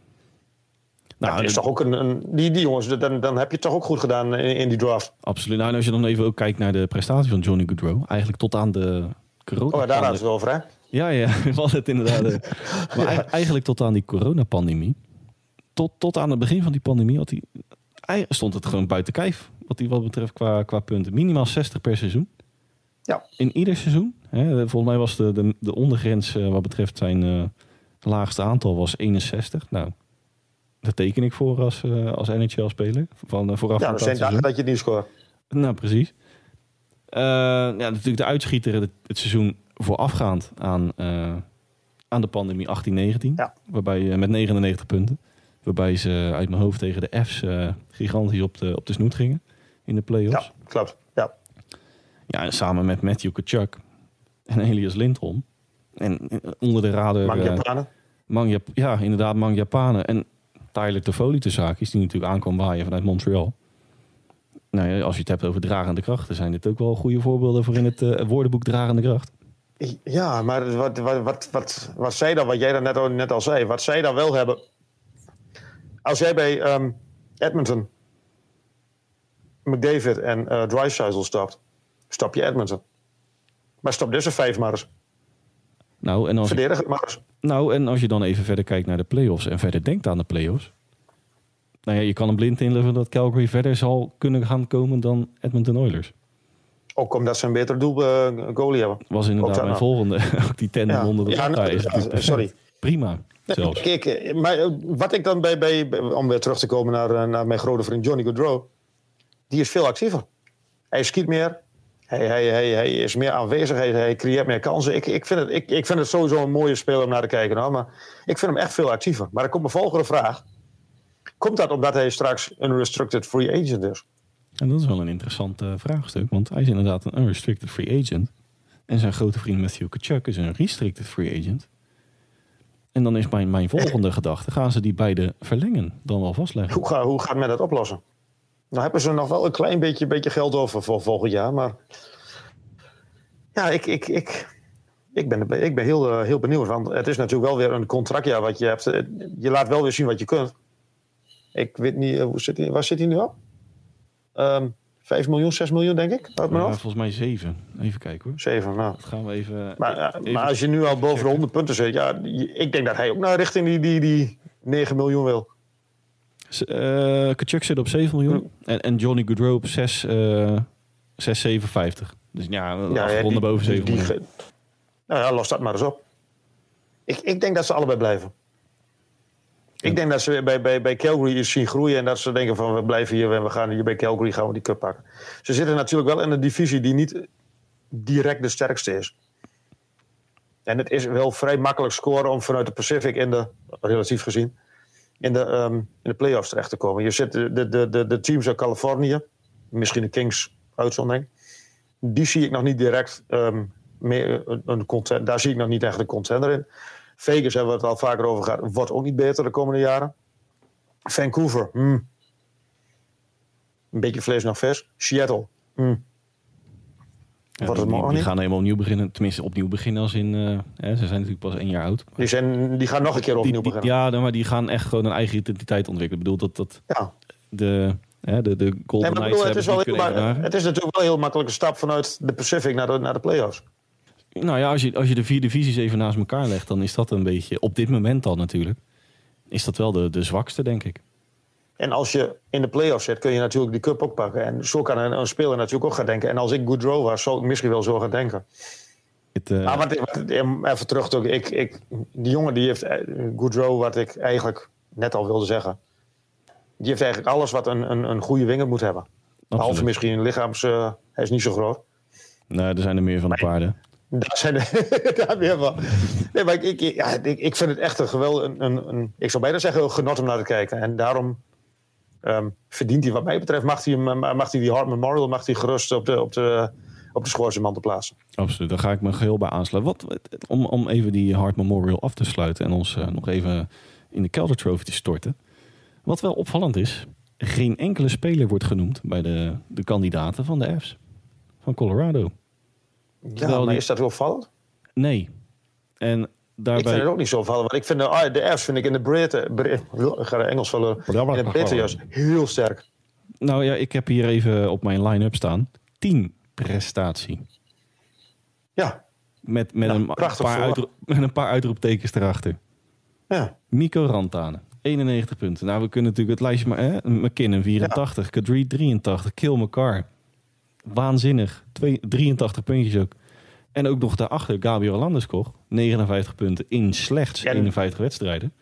Nou, dat is toch ook een, een, die, die jongens, dan, dan heb je het toch ook goed gedaan in, in die draft. Absoluut. Nou, en als je dan even ook kijkt naar de prestatie van Johnny Goodrow, eigenlijk tot aan de corona. Oh, daar hadden we het over, hè? Ja, ja, <laughs> we hadden het inderdaad. eh, <laughs> maar ei- eigenlijk tot aan die coronapandemie, tot, tot aan het begin van die pandemie, had hij, stond het gewoon buiten kijf. Wat hij wat betreft qua, qua punten. Minimaal 60 per seizoen. Ja. In ieder seizoen. Hè, volgens mij was de, de, de ondergrens eh, wat betreft zijn eh, laagste aantal was 61. Nou, daar teken ik voor als, eh, als NHL-speler. Van, vooraf Ja, dat zijn dagen dat je het niet scoort. Nou, precies. Ja, natuurlijk de uitschieter het, het seizoen voorafgaand aan, aan de pandemie 18-19. Ja. Waarbij, met 99 punten. Waarbij ze uit mijn hoofd tegen de F's eh, gigantisch op de, op de snoet gingen in de play-offs. Ja, klopt. Ja. Ja, en samen met Matthew Kachuk en Elias Lindholm. En eh, onder de radar... Mang eh, Japanen. Mang Jap- ja, inderdaad, Mang Japanen. En Tyler Toffoli de zaakjes, die natuurlijk aankwam waaien vanuit Montreal. Nou ja, als je het hebt over dragende krachten, zijn dit ook wel goede voorbeelden voor in het woordenboek Dragende Kracht. Ja, maar wat, wat, wat, wat, wat zij dan, wat jij dan net, al- net al zei, wat zij dan wel hebben. Als jij bij ehm, Edmonton, McDavid en uh, Drysdale stapt, stap je Edmonton. Maar stap dus een vijf maar eens. Nou en, als, Verdedig het maar eens. nou, en als je dan even verder kijkt naar de playoffs en verder denkt aan de playoffs. Nou ja, je kan een blind inleveren dat Calgary verder zal kunnen gaan komen dan Edmonton Oilers. Ook omdat ze een beter doel eh, goalie hebben. Was inderdaad mijn volgende. <laughs> ook die tandem Ja. onder de Ja, nou, is ja, sorry. Prima, zelfs. Kijk, eh, maar eh, wat ik dan bij, bij, om weer terug te komen naar, eh, naar mijn grote vriend Johnny Gaudreau, die is veel actiever. Hij schiet meer, hij, hij, hij, hij is meer aanwezig, hij, hij creëert meer kansen. Ik, ik, vind het, ik, ik vind het sowieso een mooie speler om naar te kijken, nou, maar ik vind hem echt veel actiever. Maar dan komt mijn volgende vraag. Komt dat omdat hij straks een restricted free agent is? En dat is wel een interessant vraagstuk, want hij is inderdaad een unrestricted free agent. En zijn grote vriend Matthew Kachuk is een restricted free agent. En dan is mijn, mijn volgende <laughs> gedachte, gaan ze die beide verlengen dan wel vastleggen? Hoe, ga, hoe gaat men dat oplossen? Nou hebben ze nog wel een klein beetje, beetje geld over voor volgend jaar, maar ja, ik, ik, ik, ik ben, ik ben heel, eh, heel benieuwd. Want het is natuurlijk wel weer een contractjaar wat je hebt. Je laat wel weer zien wat je kunt. Ik weet niet, eh, hoe zit hij, waar zit hij nu op? Ehm 5 miljoen, 6 miljoen denk ik, uit mijn Ja, hoofd. volgens mij zeven. Even kijken hoor. 7, nou. Dat gaan we even... Maar, ja, even- maar als je nu al boven de 100 punten zit, ja, ik denk dat hij ook naar richting die, die, die 9 miljoen wil. Eh, Kachuk zit op 7 miljoen en, en Johnny Goodrow op 6, eh 6, 57. Dus ja, Ja, ja die- boven die- 7 die miljoen. ge- Nou ja, los dat maar eens op. Ik, ik denk dat ze allebei blijven. Ik denk dat ze bij, bij, bij Calgary iets zien groeien en dat ze denken van we blijven hier en we gaan hier bij Calgary gaan die cup pakken. Ze zitten natuurlijk wel in een divisie die niet direct de sterkste is. En het is wel vrij makkelijk scoren om vanuit de Pacific in de, relatief gezien, in de, ehm, in de playoffs terecht te komen. Je zit de, de, de, de teams uit Californië, misschien de Kings uitzondering, die zie ik nog niet direct ehm, een, daar zie ik nog niet echt een contender in. Vegas hebben we het al vaker over gehad, wordt ook niet beter de komende jaren. Vancouver, hmm. een beetje vlees nog vers. Seattle, hmm. Ja, die, gaan helemaal opnieuw beginnen. Tenminste, opnieuw beginnen als in... eh, hè, ze zijn natuurlijk pas één jaar oud. Die, zijn, die gaan nog een keer opnieuw die- beginnen. ja, maar die gaan echt gewoon een eigen identiteit ontwikkelen. Ik bedoel, dat, dat Ja. de, hè, de, de Golden Knights bedoel, het, is wel heel, het is natuurlijk wel een heel makkelijke stap vanuit de Pacific naar de, naar de playoffs. Nou ja, als je, als je de vier divisies even naast elkaar legt, dan is dat een beetje, op dit moment al natuurlijk, is dat wel de, de zwakste, denk ik. En als je in de playoffs zit, kun je natuurlijk die cup ook pakken. En zo kan een, een speler natuurlijk ook gaan denken. En als ik Goodrow was, zou ik misschien wel zo gaan denken. Het, eh, Maar wat, wat, even terug, te- ik, ik, die jongen die heeft eh, Goodrow, wat ik eigenlijk net al wilde zeggen. Die heeft eigenlijk alles wat een, een, een goede winger moet hebben. Behalve misschien lichaams, eh, hij is niet zo groot. Nou, er zijn er meer van de paarden. Daar zijn <laughs> daar weer van. Nee, maar ik, ja, ik, ik vind het echt een geweldig. Een, een, ik zou bijna zeggen, een genot om naar te kijken. En daarom ehm, verdient hij, wat mij betreft, mag hij, eh, hij die Hart Memorial mag hij gerust op de, op de, op de schoorsteenmantel plaatsen. Absoluut, daar ga ik me geheel bij aansluiten. Wat, om, om even die Hart Memorial af te sluiten en ons eh, nog even in de Calder Trophy te storten. Wat wel opvallend is, geen enkele speler wordt genoemd bij de, de kandidaten van de F's van Colorado. Ja, maar die- is dat opvallend? Nee. En Ik daarbij... vind het ook niet zo opvallend. Want ik vind de, de F's vind ik in de bre- Ik ga de Engels vullen. In de breedte juist heel sterk. Nou ja, ik heb hier even op mijn line-up staan. 10 prestatie. Ja, Met, met, Ja, een, paar uitroep, <laughs> met een paar uitroeptekens erachter. ja. Mico Rantanen, 91 punten. Nou, we kunnen natuurlijk het lijstje maar... Hè? McKinnon, 84. Kadri, 83. Kill McCarr. Waanzinnig. Twee, 83 puntjes ook. En ook nog daarachter Gabriel Landeskog. 59 punten in slechts En- 51 wedstrijden.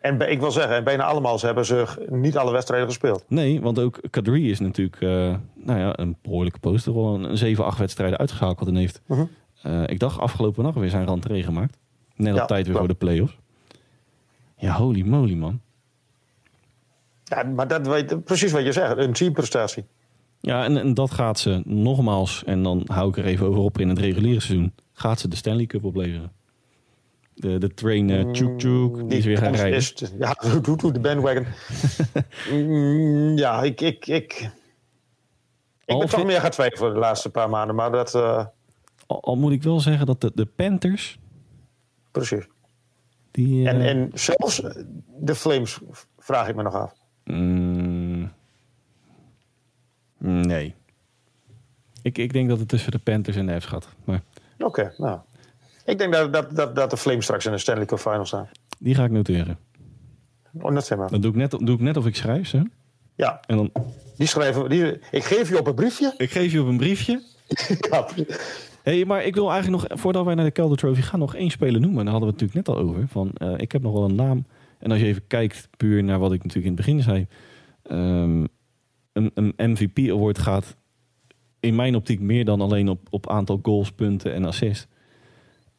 En ik wil zeggen, bijna allemaal hebben ze niet alle wedstrijden gespeeld. Nee, want ook Kadri is natuurlijk eh, nou ja, een behoorlijke poster. Een 7, 8 wedstrijden uitgeschakeld en heeft... Mhm. eh, ik dacht afgelopen nacht weer zijn rentree gemaakt. Net op Ja, tijd weer klopt. voor de play-offs. Ja, holy moly man. Ja, maar dat weet, precies wat je zegt, een teamprestatie. Ja, en, en dat gaat ze nogmaals, en dan hou ik er even over op in het reguliere seizoen, gaat ze de Stanley Cup opleveren. De, de train uh, Tjoek Tjoek, die is weer gaan rijden. is- ja, <laughs> doe, doe de bandwagon. Mm, ja, ik, ik, ik, ik Al ben toch meer gaan twijfelen de laatste paar maanden. Maar dat, eh, Al, al moet ik wel zeggen dat de, de Panthers, precies. die... En, eh, en zelfs de Flames vraag ik me nog af. mm, nee. Ik, ik denk dat het tussen de Panthers en de F's gaat. Maar Oké, nou. Ik denk dat, dat, dat, dat de Flames straks in de Stanley Cup Final staan. die ga ik noteren. Oh, dat zijn maar. Dan doe ik net, doe ik net of ik schrijf ze. Ja, En dan, die schrijven... Die, ik geef je op een briefje. ik geef je op een briefje. <laughs> Ja, hey, maar ik wil eigenlijk nog, voordat wij naar de Calder Trophy gaan, nog één speler noemen. Daar hadden we het natuurlijk net al over. Van, eh, ik heb nog wel een naam. En als je even kijkt, puur naar wat ik natuurlijk in het begin zei. ehm, een, een MVP award gaat in mijn optiek meer dan alleen op, op aantal goals, punten en assists.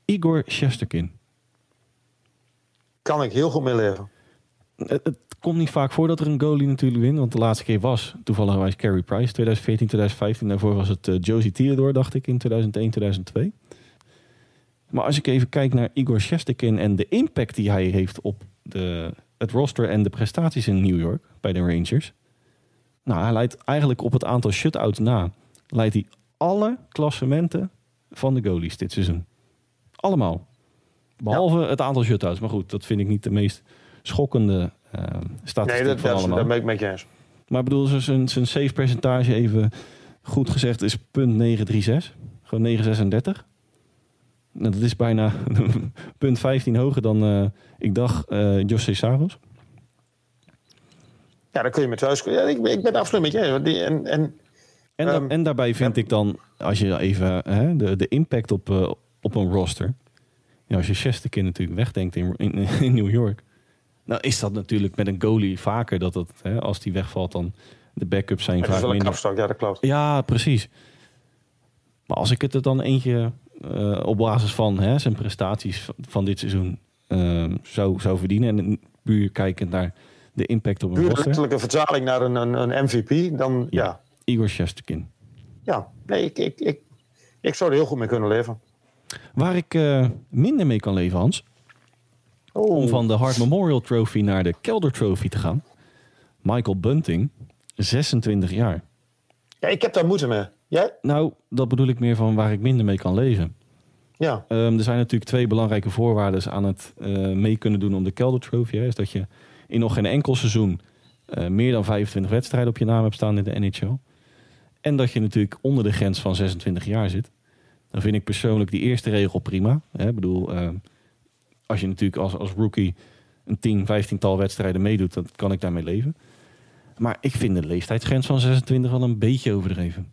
Igor Shesterkin. Kan ik heel goed mee leven. Het, het komt niet vaak voor dat er een goalie natuurlijk wint. Want de laatste keer was toevallig Carey Price 2014, 2015. Daarvoor was het eh, Josie Theodore, dacht ik, in 2001, 2002. Maar als ik even kijk naar Igor Shesterkin en de impact die hij heeft op de, het roster en de prestaties in New York bij de Rangers. Nou, hij leidt eigenlijk op het aantal shutouts na. Leidt hij alle klassementen van de goalies dit seizoen. Allemaal. Behalve het aantal shutouts. Maar goed, dat vind ik niet de meest schokkende eh statistiek Nee, dat, van dat, allemaal. dat ben ik met je eens. Maar ik bedoel, zijn- zijn, save percentage even goed gezegd is punt 936. Gewoon 936. Nou, dat is bijna <laughs> punt 15 hoger dan eh, ik dacht eh José Saros. Ja, dan kun je met thuis... Ja, ik, ben- ik ben absoluut met je en, en, En, Ehm, en daarbij vind ik dan, als je even hè, de, de impact op, eh, op een roster. Ja, als je Chesterkin natuurlijk wegdenkt in, in, in New York. Nou is dat natuurlijk met een goalie vaker dat het, hè, als die wegvalt, dan de backups zijn vaak minder. kapstok, ja, dat klopt. Ja, precies. Maar als ik het er dan eentje eh, op basis van hè, zijn prestaties van, dit seizoen eh, zou, zou verdienen. En puur kijkend naar de impact op een roster. letterlijke vertaling naar een, een, een MVP, dan ja. ja. Igor Shesterkin. Nee, ik, ik, ik, ik zou er heel goed mee kunnen leven. Waar ik eh, minder mee kan leven, Hans. Oh, Om van de Hart Memorial Trophy naar de Kelder Trophy te gaan. Michael Bunting, 26 jaar. ja, ik heb daar moeite mee. Jij? Nou, dat bedoel ik meer van waar ik minder mee kan leven. Ja. Ehm, er zijn natuurlijk twee belangrijke voorwaarden aan het eh, mee kunnen doen om de Calder Trophy. Hè. Is dat je in nog geen enkel seizoen eh, meer dan 25 wedstrijden op je naam hebt staan in de NHL. En dat je natuurlijk onder de grens van 26 jaar zit. Dan vind ik persoonlijk die eerste regel prima. Ik bedoel, ehm, als je natuurlijk als, als rookie een 10, 15 tal wedstrijden meedoet, dan kan ik daarmee leven. Maar ik vind de leeftijdsgrens van 26 wel een beetje overdreven.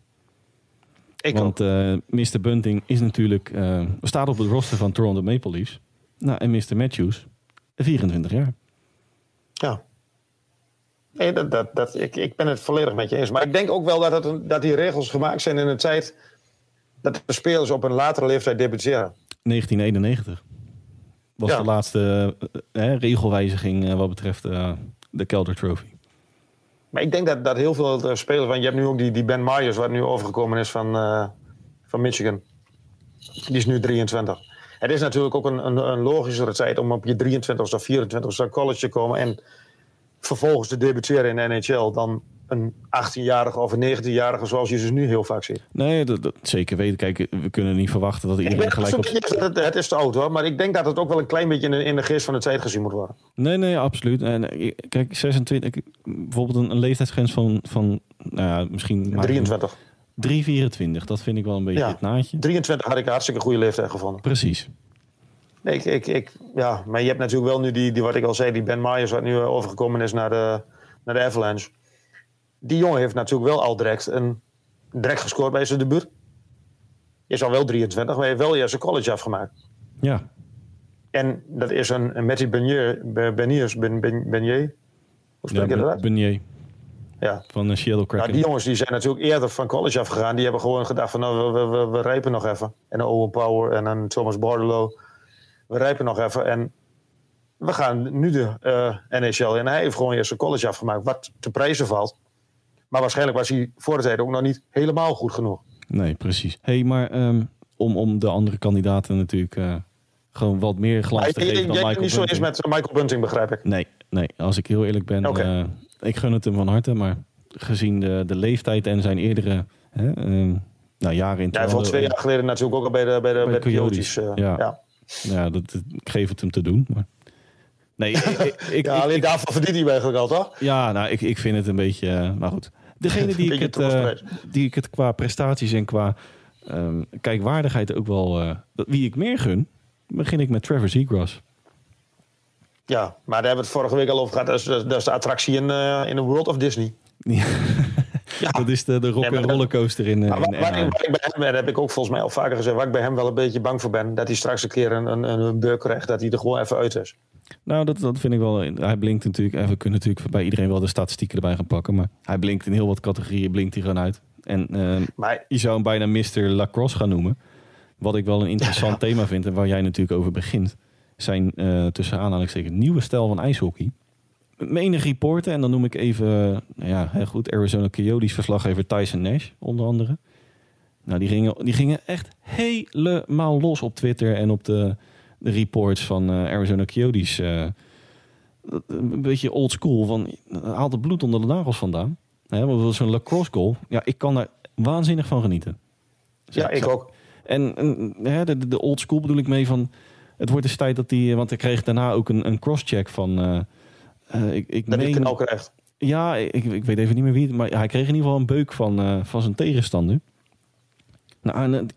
Ik Want eh Mr. Bunting is natuurlijk, eh, staat op het roster van Toronto Maple Leafs. Nou, en Mr. Matthews, 24 jaar. Ja. Nee, dat, dat, dat, ik, ik ben het volledig met je eens. Maar ik denk ook wel dat, een- dat die regels gemaakt zijn in een tijd dat de spelers op een latere leeftijd debuteren. 1991 was Ja. de laatste eh, eh, regelwijziging eh, wat betreft eh, de Calder Trophy. Maar ik denk dat, dat heel veel spelers, want je hebt nu ook die, die Ben Myers, wat nu overgekomen is van, van Michigan. Die is nu 23. Het is natuurlijk ook een, een, een logischere tijd om op je 23 of 24 aan college te komen en vervolgens te debuteren in de NHL dan een 18-jarige of een 19-jarige zoals je ze nu heel vaak ziet. Nee, dat, dat zeker weten. Kijk, we kunnen niet verwachten dat iedereen gelijk op... het, het is te oud hoor, maar ik denk dat het ook wel een klein beetje in de, in de geest van de tijd gezien moet worden. Nee, nee, absoluut. En eh, kijk, 26, ik- bijvoorbeeld een, een leeftijdsgrens van, van nou ja, misschien... maar- 23. 3,24, dat vind ik wel een beetje Ja. het naadje. 23 had ik een hartstikke goede leeftijd gevonden. Precies. Nee, ik, ik, ik, ja, maar je hebt natuurlijk wel nu die, die, wat ik al zei, die Ben Myers, wat nu eh, overgekomen is naar de, naar de Avalanche. Die jongen heeft natuurlijk wel al direct, een, direct gescoord bij zijn debuut. Is al wel 23, maar heeft wel eerst zijn college afgemaakt. Ja, En dat is een, een Matty Benier, Beniers, ben, ben, Benier. Hoe spreek je ja dat uit? Ja. van de Seattle Nou, Kraken. die jongens die zijn natuurlijk eerder van college afgegaan. Die hebben gewoon gedacht van nou, we, we, we, we rijpen nog even. En een Owen Power en een Thomas Bordelot. We rijpen nog even. En we gaan nu de eh NHL in. Hij heeft gewoon eerst zijn college afgemaakt. Wat te prijzen valt. Maar waarschijnlijk was hij voor de tijd ook nog niet helemaal goed genoeg. Nee, precies. hey, maar ehm, om, om de andere kandidaten natuurlijk eh, gewoon wat meer glans te geven dan Michael niet zo eens Bunting. met Michael Bunting, begrijp ik. Nee, nee, als ik heel eerlijk ben, eh, ik gun het hem van harte, maar gezien de, de leeftijd en zijn eerdere hè, ehm, nou, jaren in Ja, hij vond twee jaar geleden natuurlijk ook al bij de, bij de, bij de Coyotes. eh, ja. ja. Ja, dat, ik geef het hem te doen. Maar... Nee, ik, ik, ik, <laughs> Ja, alleen daarvan verdient hij eigenlijk al, toch? ja, nou, ik, ik vind het een beetje, eh, maar goed. Degene <laughs> die ik, het, eh, die ik het qua prestaties en qua ehm, kijkwaardigheid ook wel, wie ik meer gun, begin ik met Trevor Seagrass. Ja, maar daar hebben we het vorige week al over gehad. Dat is, dat is de attractie in, eh, in de World of Disney. Ja. Dat is de, de rock en rollercoaster in, eh, in waar, waar, Anaheim. ik- waar ik bij hem, dat heb ik ook volgens mij al vaker gezegd, waar ik bij hem wel een beetje bang voor ben, dat hij straks een keer een, een, een beuk krijgt, dat hij er gewoon even uit is. Nou, dat, dat vind ik wel. Hij blinkt natuurlijk. En we kunnen natuurlijk bij iedereen wel de statistieken erbij gaan pakken. Maar hij blinkt in heel wat categorieën blinkt hij gewoon uit. En eh, Maar je zou hem bijna Mr. Lacrosse gaan noemen. Wat ik wel een interessant <laughs> thema vind. En waar jij natuurlijk over begint. Zijn eh, tussen aanhalingstekens nieuwe stijl van ijshockey. Menig reporter. En dan noem ik even. nou ja, heel goed. Arizona Coyotes verslaggever Tyson Nash. Onder andere. Nou, die gingen, die gingen echt helemaal los op Twitter. En op de, de reports van eh, Arizona Coyotes. eh, een beetje old school. Van, haal het bloed onder de nagels vandaan. Hè, want zo'n lacrosse goal. Ja, ik kan daar waanzinnig van genieten. ja, ik ook. En, en hè, de, de old school bedoel ik mee van... Het wordt eens tijd dat hij... Want hij kreeg daarna ook een, een crosscheck van... eh, ik, ik Dat meen- krijgt. ja, ik, ik weet even niet meer wie het... Maar hij kreeg in ieder geval een beuk van, eh, van zijn tegenstander. Nou, en,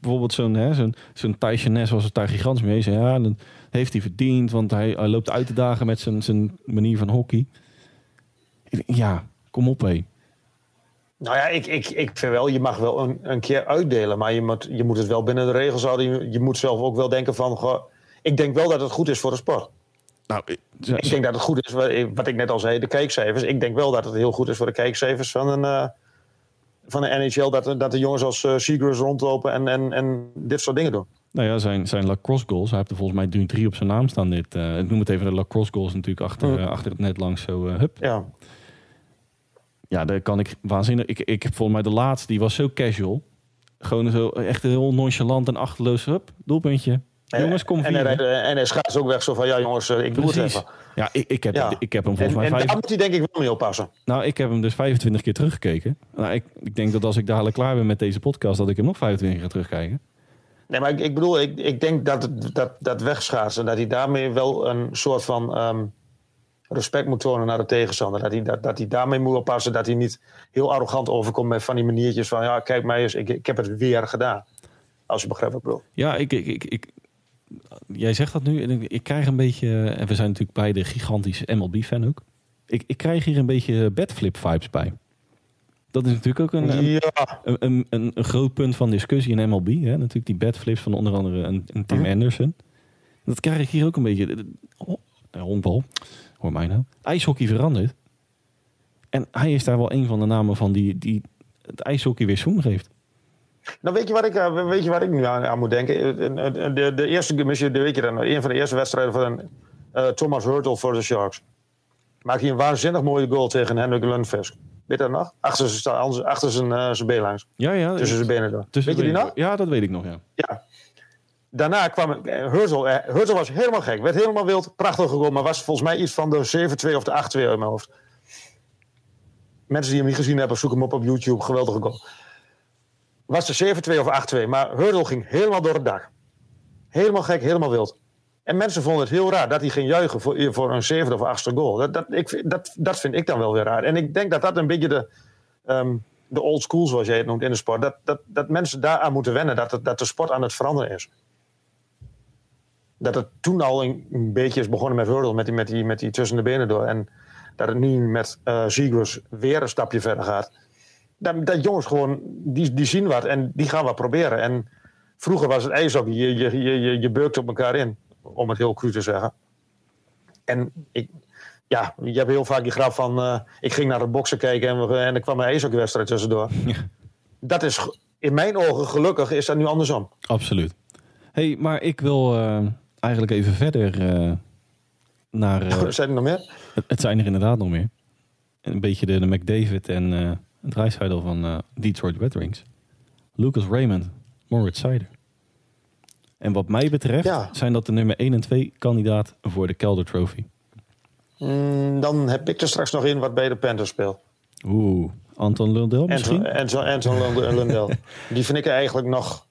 bijvoorbeeld zo'n zo'n zo'n Tyson Ness was het daar gigantisch mee. Zei, ja, dat heeft hij verdiend, want hij, hij loopt uit te dagen met zijn, zijn manier van hockey. Ja, kom op hé. Nou ja, ik, ik, ik vind wel, je mag wel een, een keer uitdelen, maar je moet, je moet het wel binnen de regels houden. Je, je moet zelf ook wel denken van, goh, ik denk wel dat het goed is voor de sport. Nou, ik- Ik denk dat het goed is, wat ik, wat ik net al zei, de kijkcijfers. Ik denk wel dat het heel goed is voor de kijkcijfers van een, eh, van de NHL, dat, dat de jongens als uh, Seagrass rondlopen en, en, en dit soort dingen doen. Nou ja, zijn, zijn lacrosse goals. Hij heeft er volgens mij 3 op zijn naam staan. Dit, eh, ik noem het even de lacrosse goals natuurlijk achter, achter het net langs zo. hup. Ja, Ja, daar kan ik waanzinnig. Ik, ik heb volgens mij de laatste, die was zo casual. Gewoon zo echt heel nonchalant en achterloos. Hup, doelpuntje. Jongens, kom en, hij rijdt, en hij schaats ook weg zo van, ja jongens, eh, ik doe het even. Ja, ik, ik, heb, Ja. ik heb hem En, volgens mij en vijf, daar moet hij denk ik wel mee oppassen. nou, ik heb hem dus 25 keer teruggekeken. Nou, ik, ik denk dat als ik dadelijk klaar ben met deze podcast, dat ik hem nog 25 keer ga terugkijken. Nee, maar ik, ik bedoel, ik, ik denk dat, dat, dat wegschaatsen, dat hij daarmee wel een soort van ehm, respect moet tonen naar de tegenstander. Dat hij, dat, dat hij daarmee moet oppassen, dat hij niet heel arrogant overkomt met van die maniertjes van, ja, kijk mij eens, ik, ik heb het weer gedaan. Als je begrijpt wat ik bedoel. Ja, ik, ik, ik, ik- jij zegt dat nu en ik, ik krijg een beetje, en we zijn natuurlijk beide gigantische MLB-fan ook. Ik, ik krijg hier een beetje bedflip-vibes bij. Dat is natuurlijk ook een, een, Ja, een, een, een, groot punt van discussie in MLB. Hè? Natuurlijk die bedflips van onder andere een, een Tim Mhm. Anderson. Dat krijg ik hier ook een beetje. Oh, eh, honkbal, hoor mij nou. IJshockey verandert. En hij is daar wel een van de namen van die, die het ijshockey weer zoen geeft. nou weet je wat ik, eh, weet je wat ik nu aan, aan moet denken? Eh, eh, De, de eerste, misschien de weet je dan, een van de eerste wedstrijden van eh, Thomas Hurtle voor de Sharks. Maak hij een waanzinnig mooie goal tegen Henrik Lundqvist. Weet je dat nog? Achter zijn, achter zijn, eh, zijn been langs. Ja, ja. Tussen zijn benen door. tussen weet je die nog? Ja, dat weet ik nog, ja. Ja. Daarna kwam eh, Hurtle. eh, Hurtle was helemaal gek. Werd helemaal wild. Prachtig goal. Maar was volgens mij iets van de 7-2 of de 8-2 uit mijn hoofd. Mensen die hem niet gezien hebben, zoek hem op op YouTube. Geweldige goal. Was de 7-2 of 8-2. Maar Hurtle ging helemaal door het dak. Helemaal gek, helemaal wild. En mensen vonden het heel raar dat hij ging juichen voor, voor een zevende of achtste goal. Dat, dat, ik, dat, dat vind ik dan wel weer raar. En ik denk dat dat een beetje de, ehm, de old school, zoals jij het noemt, in de sport. Dat, dat, dat mensen daaraan moeten wennen dat, dat de sport aan het veranderen is. Dat het toen al een, een beetje is begonnen met Hurdle, met die, met, die, met die tussen de benen door. En dat het nu met eh Zegers weer een stapje verder gaat. Dat, dat jongens gewoon, die, die zien wat en die gaan wat proberen. En vroeger was het ijshockey, je, je, je, je, je beukt op elkaar in, om het heel cru te zeggen. En ik, ja, je hebt heel vaak die grap van, eh, ik ging naar het boksen kijken en, we- en er kwam een ijshockeywedstrijd tussendoor. <laughs> Ja. Dat is, in mijn ogen, gelukkig is dat nu andersom. Absoluut. hey, maar ik wil eh, eigenlijk even verder eh, naar... <laughs> eh, Zijn er nog meer? het, het zijn er inderdaad nog meer. Een beetje de, de McDavid en eh het rijshuidel van Detroit Red Wings. Lucas Raymond, Moritz Seider. En wat mij betreft Ja. zijn dat de nummer 1 en 2 kandidaat voor de Calder Trophy. Mm, dan heb ik er straks nog in wat bij de Panthers speelt. Oeh, Anton Lundell misschien? Anton, Anton, Anton Lund- Lundell. <laughs> Die vind ik eigenlijk nog...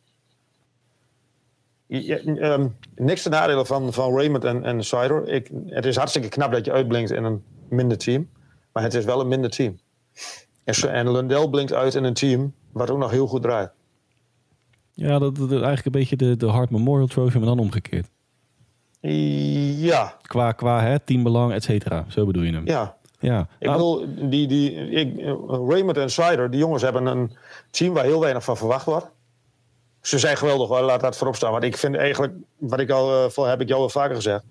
Ehm, niks te nadelen van, van Raymond en, en Sider. Ik, het is hartstikke knap dat je uitblinkt in een minder team. Maar het is wel een minder team. En, en Lundell blinkt uit in een team wat ook nog heel goed draait. Ja, dat, dat is eigenlijk een beetje de, de Hart Memorial Trophy, maar dan omgekeerd. Ja, Qua, qua hè, teambelang, et cetera. Zo bedoel je hem. ja. Ja. Ik Nou, bedoel, die, die, ik, Raymond en Sider, die jongens hebben een team waar heel weinig van verwacht wordt. Ze zijn geweldig hoor, laat dat voorop staan. Want ik vind eigenlijk, wat ik al, eh, voor heb ik jou al vaker gezegd.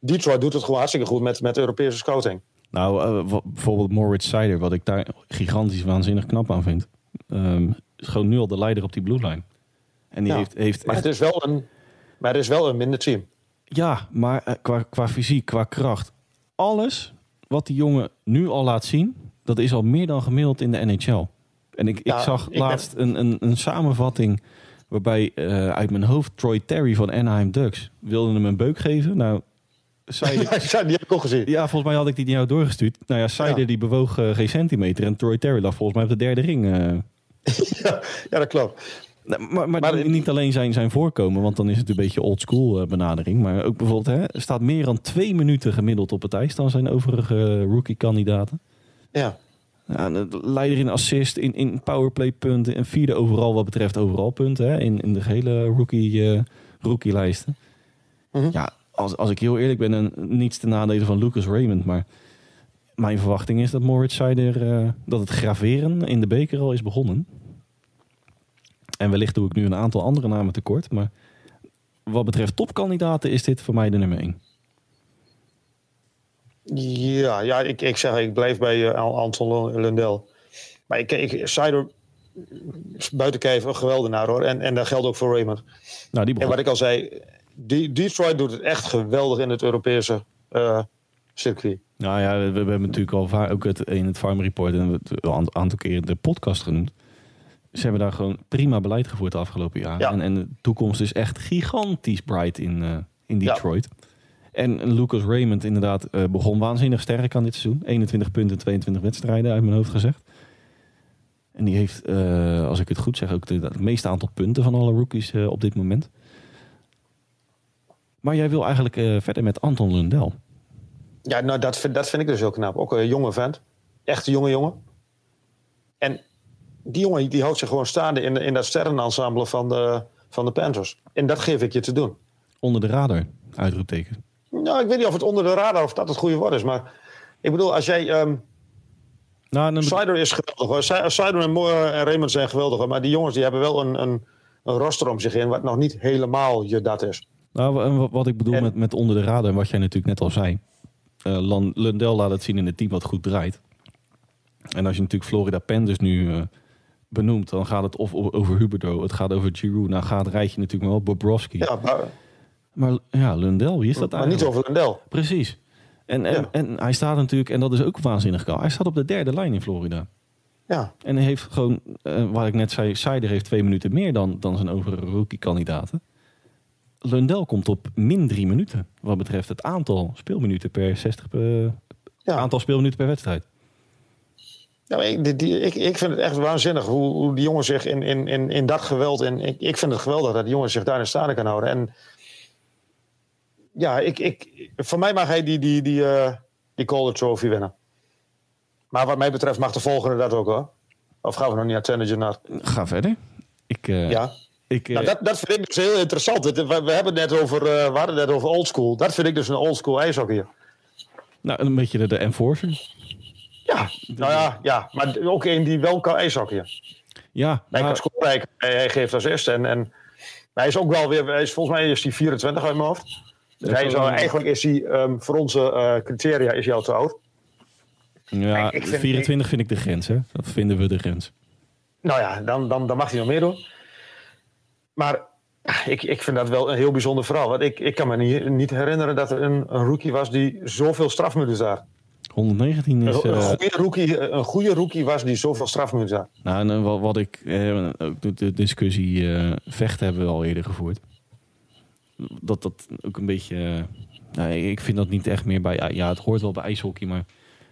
Detroit doet het gewoon hartstikke goed met, met Europese scouting. Nou, eh, bijvoorbeeld Moritz Seider, wat ik daar gigantisch waanzinnig knap aan vind. ehm, is gewoon nu al de leider op die blue line. En die Ja, heeft, heeft Maar echt- het is wel een, maar het is wel een minder team. ja, maar eh, qua, qua fysiek, qua kracht, alles wat die jongen nu al laat zien, dat is al meer dan gemiddeld in de NHL. En ik, ik zag ik ben- laatst een, een, een samenvatting waarbij eh, uit mijn hoofd Troy Terry van Anaheim Ducks wilde hem een beuk geven. Nou, Seider, <laughs> Ja, die heb ik ook gezien. Ja, volgens mij had ik die naar jou doorgestuurd. Nou ja, Seider Ja. die bewoog eh, geen centimeter. En Troy Terry lag volgens mij op de derde ring. eh. <laughs> Ja, ja, dat klopt. Nou, maar maar, Maar- niet alleen zijn, zijn voorkomen, want dan is het een beetje old school benadering. Maar ook bijvoorbeeld, hè, staat meer dan twee minuten gemiddeld op het ijs dan zijn overige rookie-kandidaten. Ja. Ja, de leider in assist, in, in powerplay punten en vierde overal wat betreft overal punten. Hè, in, in de hele rookie, eh rookie-lijsten. Mhm. Ja, als, als ik heel eerlijk ben, en niets te nadelen van Lucas Raymond. Maar mijn verwachting is dat Moritz Seider, eh, dat het graveren in de beker al is begonnen. En wellicht doe ik nu een aantal andere namen tekort. Maar wat betreft topkandidaten is dit voor mij de nummer 1. Ja, ja ik, ik zeg, ik blijf bij Al- Anton Lundell. Maar ik, ik Sider, buiten kijf, een geweldenaar hoor. En, en dat geldt ook voor Raymond. Nou, die En wat ik al zei, die, Detroit doet het echt geweldig in het Europese eh, circuit. Nou ja, we, we hebben natuurlijk al vaak ook het, in het Farm Report en we het een aantal keer in de podcast genoemd. Ze hebben daar gewoon prima beleid gevoerd de afgelopen jaren. Ja. En, en de toekomst is echt gigantisch bright in, eh, in Ja. En Lucas Raymond inderdaad eh, begon waanzinnig sterk aan dit seizoen. 21 punten, 22 wedstrijden uit mijn hoofd gezegd. En die heeft, eh, als ik het goed zeg, ook de, het meeste aantal punten van alle rookies eh, op dit moment. Maar jij wil eigenlijk verder met Anton Lundell. Ja, nou, dat, vind- dat vind ik dus heel knap. Ook een jonge vent. Echt een jonge jongen. En die jongen die houdt zich gewoon staande in, in dat sterrenensemble van de, van de Panthers. En dat geef ik je te doen. Onder de radar, uitroepteken. Nou, ik weet niet of het onder de radar of dat het goede woord is. Maar ik bedoel, als jij... ehm Nou, dan, Sider is geweldig. hoor. Si- Sider en, Mo- en Raymond zijn geweldig. hoor. Maar die jongens die hebben wel een, een, een roster om zich heen... wat nog niet helemaal je dat is. Nou, wat- ik bedoel En- met, met onder de radar, en wat jij natuurlijk net al zei. Lan- Lundell laat het zien in het team wat goed draait. En als je natuurlijk Florida Panthers nu eh, benoemt, dan gaat het of over Huberdo, het gaat over Giroud. Nou gaat het rijtje natuurlijk wel Bobrovski. Ja, maar, Maar ja, Lundell, wie is dat maar niet eigenlijk? over Lendel. Precies. En, en, Ja. en hij staat natuurlijk, en dat is ook waanzinnig kaal, hij staat op de derde lijn in Florida. Ja, En hij heeft gewoon, eh, waar ik net zei, Seider heeft twee minuten meer dan, dan zijn overige rookie-kandidaten. Lundell komt op min drie minuten. Wat betreft het aantal speelminuten per 60 per, ja. aantal speelminuten per wedstrijd. Maar ik, die, ik, ik vind het echt waanzinnig hoe, hoe die jongen zich in, in, in, in dat geweld... En ik, ik vind het geweldig dat die jongen zich daarin staande kan houden. En ja, ik, ik, voor mij mag hij die, die, die, eh, die Calder Trophy winnen. Maar wat mij betreft mag de volgende dat ook hoor. Of gaan we nog niet naar Tennessee naar? Ga verder. Ik, eh, Ja. ik, eh, Nou, dat, dat vind ik dus heel interessant. We, we hebben het net over, we hadden het net over oldschool. Dat vind ik dus een oldschool ijshockeyer. nou, een beetje de, de enforcer. Ja, nou ja, ja, maar ook een die wel kan ijshockeyen. Ja, Hij kan maar, scoren, hij, hij geeft assist. En, en maar hij is ook wel weer, hij is, volgens mij is hij 24 uit mijn hoofd. Dus hij is eigenlijk is hij, ehm, voor onze eh, criteria is hij al te oud. ja, ik vind- 24 vind ik de grens, hè? Dat vinden we de grens. Nou ja, dan, dan, dan mag hij nog meer doen. Maar ik, ik vind dat wel een heel bijzonder verhaal. Want ik, ik kan me niet, niet herinneren dat er een, een rookie was die zoveel strafminuten had. 119 is... Een, een, eh, goede rookie, een goede rookie was die zoveel strafminuten had. Nou, en eh, wat, wat ik, eh, ook de, discussie eh, vechten hebben we al eerder gevoerd. Dat dat ook een beetje, eh, nou, ik vind dat niet echt meer bij, ja, het hoort wel bij ijshockey, maar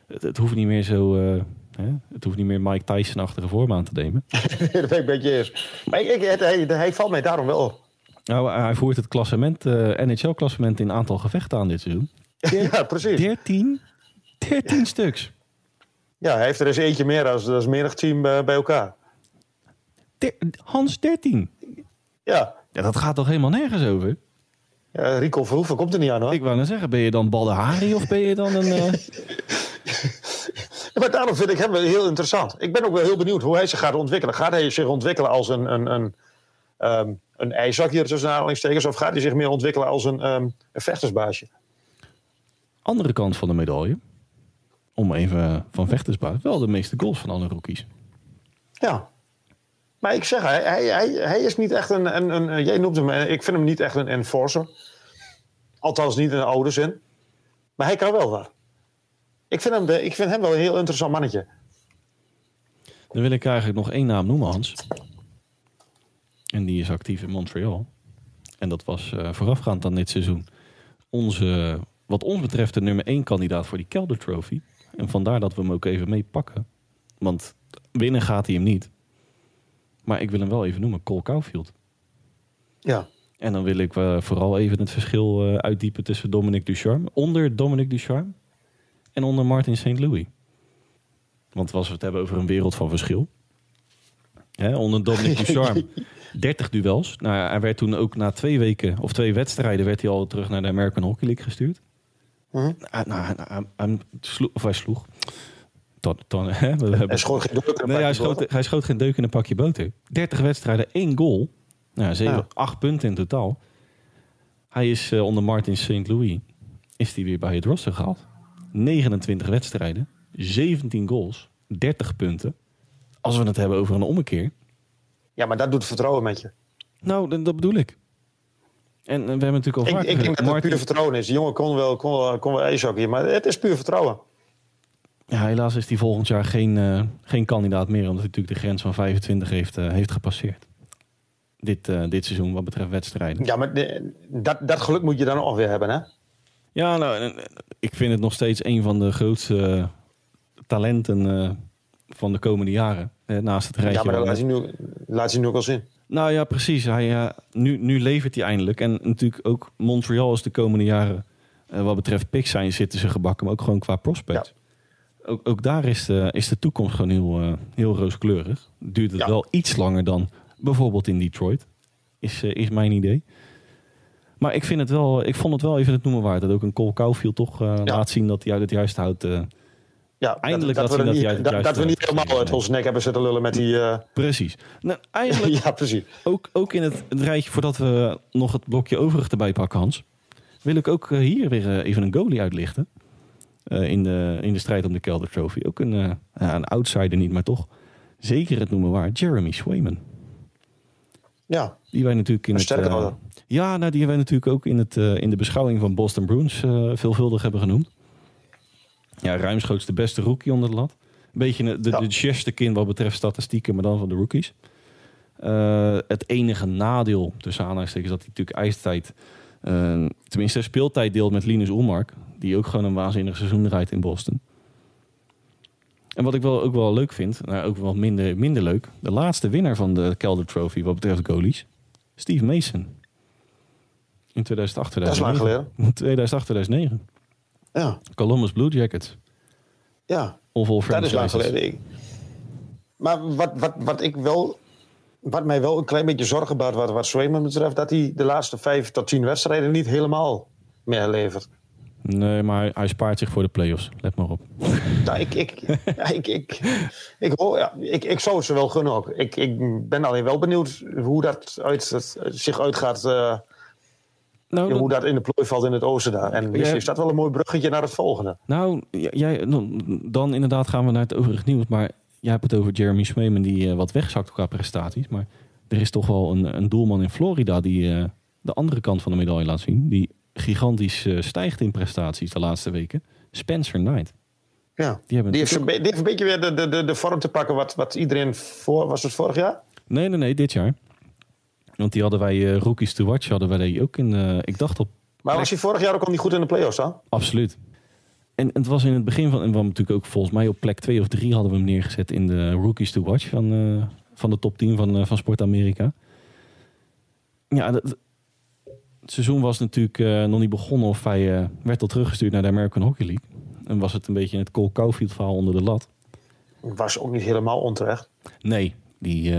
het, het hoeft niet meer zo, eh, hè? het hoeft niet meer Mike Tyson-achtige vorm aan te nemen. <laughs> dat ben ik een beetje eens. Maar ik, ik, het- hij, hij valt mij daarom wel op. Nou, hij voert het klassement, eh, NHL-klassement in aantal gevechten aan dit seizoen. <laughs> Ja, precies. 13, 13 stuks. Ja, hij heeft er eens eentje meer als, als menig team eh, bij elkaar. Der- Hans 13. Ja, Ja, dat gaat toch helemaal nergens over? Ja Rico Verhoeven komt er niet aan hoor. Ik wou net zeggen, ben je dan Badahari of ben je dan een... eh, <laughs> maar daarom vind ik hem heel interessant. Ik ben ook wel heel benieuwd hoe hij zich gaat ontwikkelen. Gaat hij zich ontwikkelen als een, een, een, ehm een ijzakje tussen aanhalingstekens... of gaat hij zich meer ontwikkelen als een, ehm, een vechtersbaasje? andere kant van de medaille, om even van vechtersbaas, wel de meeste goals van alle rookies. Ja. Maar ik zeg, hij, hij, hij, is niet echt een, een, een... Jij noemt hem, eh, ik vind hem niet echt een enforcer. Althans niet in de oude zin. Maar hij kan wel wat. Ik vind hem, ik vind hem wel een heel interessant mannetje. Dan wil ik eigenlijk nog één naam noemen, Hans. En die is actief in Montreal. En dat was eh, voorafgaand aan dit seizoen onze, wat ons betreft, de nummer één kandidaat voor die Kelder Trophy. En vandaar dat we hem ook even meepakken. Want winnen gaat hij hem niet. Maar ik wil hem wel even noemen, Cole Caulfield. Ja. En dan wil ik eh, vooral even het verschil eh, uitdiepen tussen Dominic Ducharme, onder Dominic Ducharme en onder Martin St. Louis. Want als we het hebben over een wereld van verschil. Hè, onder Dominic <laughs> Ducharme 30 duels. Nou, hij werd toen ook na twee weken of twee wedstrijden werd hij al terug naar de American Hockey League gestuurd. Ah, nou, hij- hij, hij sloeg, of hij sloeg. Dan, dan, hè, we hebben, Hij schoot geen druk. Nee, hij schoot, hij schoot geen deuk in een pakje boter. 30 wedstrijden, één goal. Nou, 7, Ja. 8 punten in totaal. Hij is eh, onder Martin St. Louis. Is hij weer bij het roster gehaald. 29 wedstrijden, 17 goals, 30 punten. Als we het hebben over een ommekeer. Ja, maar dat doet vertrouwen met je. Nou, dat, dat bedoel ik. En eh, we hebben natuurlijk al Ik, ik denk dat het puur vertrouwen is. Die jongen kon wel, kon wel, kon wel ijshockey, maar het is puur vertrouwen. Ja, helaas is hij volgend jaar geen, uh, geen kandidaat meer, omdat hij natuurlijk de grens van 25 heeft, uh, heeft gepasseerd. Dit, uh, dit seizoen wat betreft wedstrijden. Ja, maar de, dat, dat geluk moet je dan ook weer hebben, hè? Ja, nou, ik vind het nog steeds een van de grootste talenten van de komende jaren. naast het rijtje. Ja, maar dat laat hij nu, laat hij nu ook al zien. Nou ja, precies. Hij, nu, nu levert hij eindelijk. En natuurlijk ook Montreal is de komende jaren... wat betreft pick zijn zitten ze gebakken, maar ook gewoon qua prospects. Ja ook, ook daar is de, is de toekomst gewoon heel, uh, heel rooskleurig. Duurt het wel iets langer dan bijvoorbeeld in Detroit, is, uh, is mijn idee. Maar ik, vind het wel, ik vond het wel even het noemen waard. Dat ook een Cole Caulfield toch uh, ja. laat zien dat hij uit het juist houdt. ja, eindelijk dat, dat, we, niet, dat, dat we niet helemaal uit ons nek hebben zitten lullen met die... Precies. Nou, <laughs> eigenlijk ja, precies. Ook, ook in het, het, rijtje, voordat we nog het blokje overig erbij pakken, Hans... wil ik ook hier weer even een goalie uitlichten. Uh, in, de, in de strijd om de Kelder Trophy. Ook een, uh, een outsider niet, maar toch zeker het noemen waar. Jeremy Swayman. Ja. Die wij natuurlijk in het. Uh, ja, nou, die wij natuurlijk ook in, het, in de beschouwing van Boston Bruins veelvuldig hebben genoemd. Ja, ruimschoots de beste rookie onder de lat. Een beetje de, de, ja. de kind wat betreft statistieken, maar dan van de rookies. het enige nadeel tussen aanhalingstekens dat hij natuurlijk ijstijd tenminste, speeltijd deelt met Linus Ulmark. Die ook gewoon een waanzinnig seizoen draait in Boston. En wat ik wel, ook wel leuk vind, nou ook wel minder, minder leuk. De laatste winnaar van de Calder Trophy wat betreft goalies. Steve Mason. In 2008, 2009. 2008, 2009. Ja. Columbus Blue Jackets. Ja, of dat is lang geleden. Maar wat, wat, wat ik wel wat mij wel een klein beetje zorgen baart wat, wat betreft, dat hij de laatste vijf tot tien wedstrijden niet helemaal meer levert. Nee, maar hij spaart zich voor de play-offs. Let maar op. <laughs> Nou, ik, ik, ik, ik, ik, ja, ik, ik zou ze wel gunnen ook. Ik, ik ben alleen wel benieuwd hoe dat uit, zich uitgaat. Uh, nou, hoe dat in de plooi valt in het oosten daar. En misschien is dat wel een mooi bruggetje naar het volgende. Nou, jij, dan inderdaad gaan we naar het overig nieuws. Maar jij hebt het over Jeremy Swayman die uh, wat wegzakt qua prestaties. Maar er is toch wel een, een doelman in Florida die uh, de andere kant van de medaille laat zien. Die gigantisch uh, stijgt in prestaties de laatste weken. Spencer Knight. Ja, die, hebben die, heeft, die heeft een beetje weer de, de, de vorm te pakken wat, wat iedereen voor... Was het vorig jaar? Nee, nee, nee, dit jaar. Want die hadden wij, Rookies to Watch, hadden wij die ook in... ik dacht op... Maar was hij vorig jaar ook al niet goed in de playoffs dan? Absoluut. En het was in het begin van, en we natuurlijk ook volgens mij op plek 2 of 3 hadden we hem neergezet in de Rookies to Watch van, uh, van de top 10 van, uh, van Sport Amerika. Ja, dat, het seizoen was natuurlijk uh, nog niet begonnen of hij werd al teruggestuurd naar de American Hockey League. En was het een beetje het Cole Caulfield verhaal onder de lat. Was ook niet helemaal onterecht. Nee, die,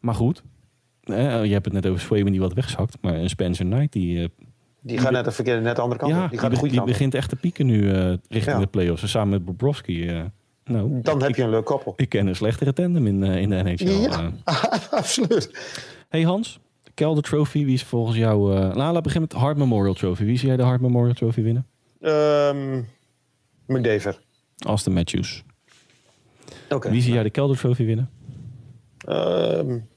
maar goed. je hebt het net over Swayman die wat wegzakt. Maar een Spencer Knight die die gaat net de verkeerde, net de andere kant. Ja, die, gaat die, die begint echt te pieken nu uh, richting de play-offs. Samen met Bobrovski. Uh, nou, Dan heb je een leuk koppel. Ik ken een slechtere tandem in, uh, in de NHL. Ja, <laughs> absoluut. Hey Hans, Kelder Trophy, wie is volgens jou... Uh, nou, laten we beginnen met Hart Memorial Trophy. Wie zie jij de Hart Memorial Trophy winnen? Um, McDavid. Aston Matthews. Oké. Okay, wie zie jij de Kelder Trophy winnen? Um,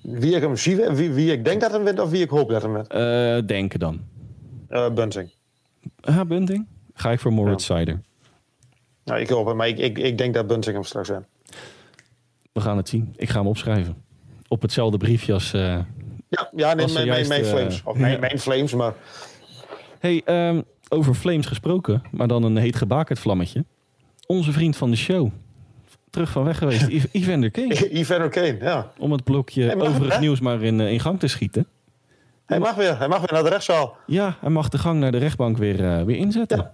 wie ik hem zie, wie, wie ik denk dat hem wint of wie ik hoop dat hem wint? Uh, denken dan. Uh, Bunting. Ah, Bunting? Ga ik voor Moritz ja. Seider. Nou, ik hoop het, maar ik, ik, ik denk dat Bunting hem straks wint. We gaan het zien. Ik ga hem opschrijven. Op hetzelfde briefje als... Uh, ja, ja nee, mijn, juist, Flames. Of mijn, mijn Flames, maar... Hey, um, over Flames gesproken, maar dan een heet gebakerd vlammetje. Onze vriend van de show, terug van weg geweest. <laughs> Evander Kane. <laughs> Evander Kane, ja. Om het blokje overig nieuws maar in, in gang te schieten. Hij mag weer, hij mag weer naar de rechtszaal. Ja, hij mag de gang naar de rechtbank weer, uh, weer inzetten. Ja.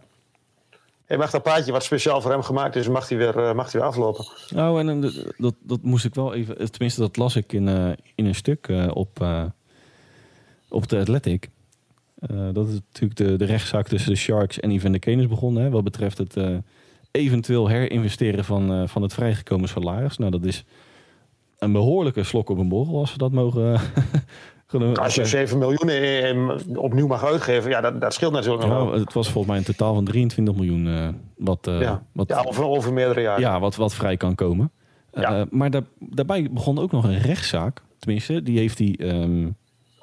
Hij mag dat paadje wat speciaal voor hem gemaakt is, mag hij weer, uh, mag hij weer aflopen. Nou, en uh, dat, dat moest ik wel even, tenminste dat las ik in, in een stuk op, op de Athletic. dat is natuurlijk de, de rechtszaak tussen de Sharks en Evander Kane is begonnen. Hè, wat betreft het eventueel herinvesteren van, uh, van het vrijgekomen salaris. Nou, dat is een behoorlijke slok op een borrel als we dat mogen. <laughs> als je 7 miljoen opnieuw mag uitgeven, ja, dat, dat scheelt natuurlijk ja, wel. Het was volgens mij een totaal van 23 miljoen. Uh, wat, uh, ja. wat, ja, over, over meerdere jaren. Ja, wat, wat vrij kan komen. Ja. maar daar, daarbij begon ook nog een rechtszaak. Tenminste, die heeft hij um,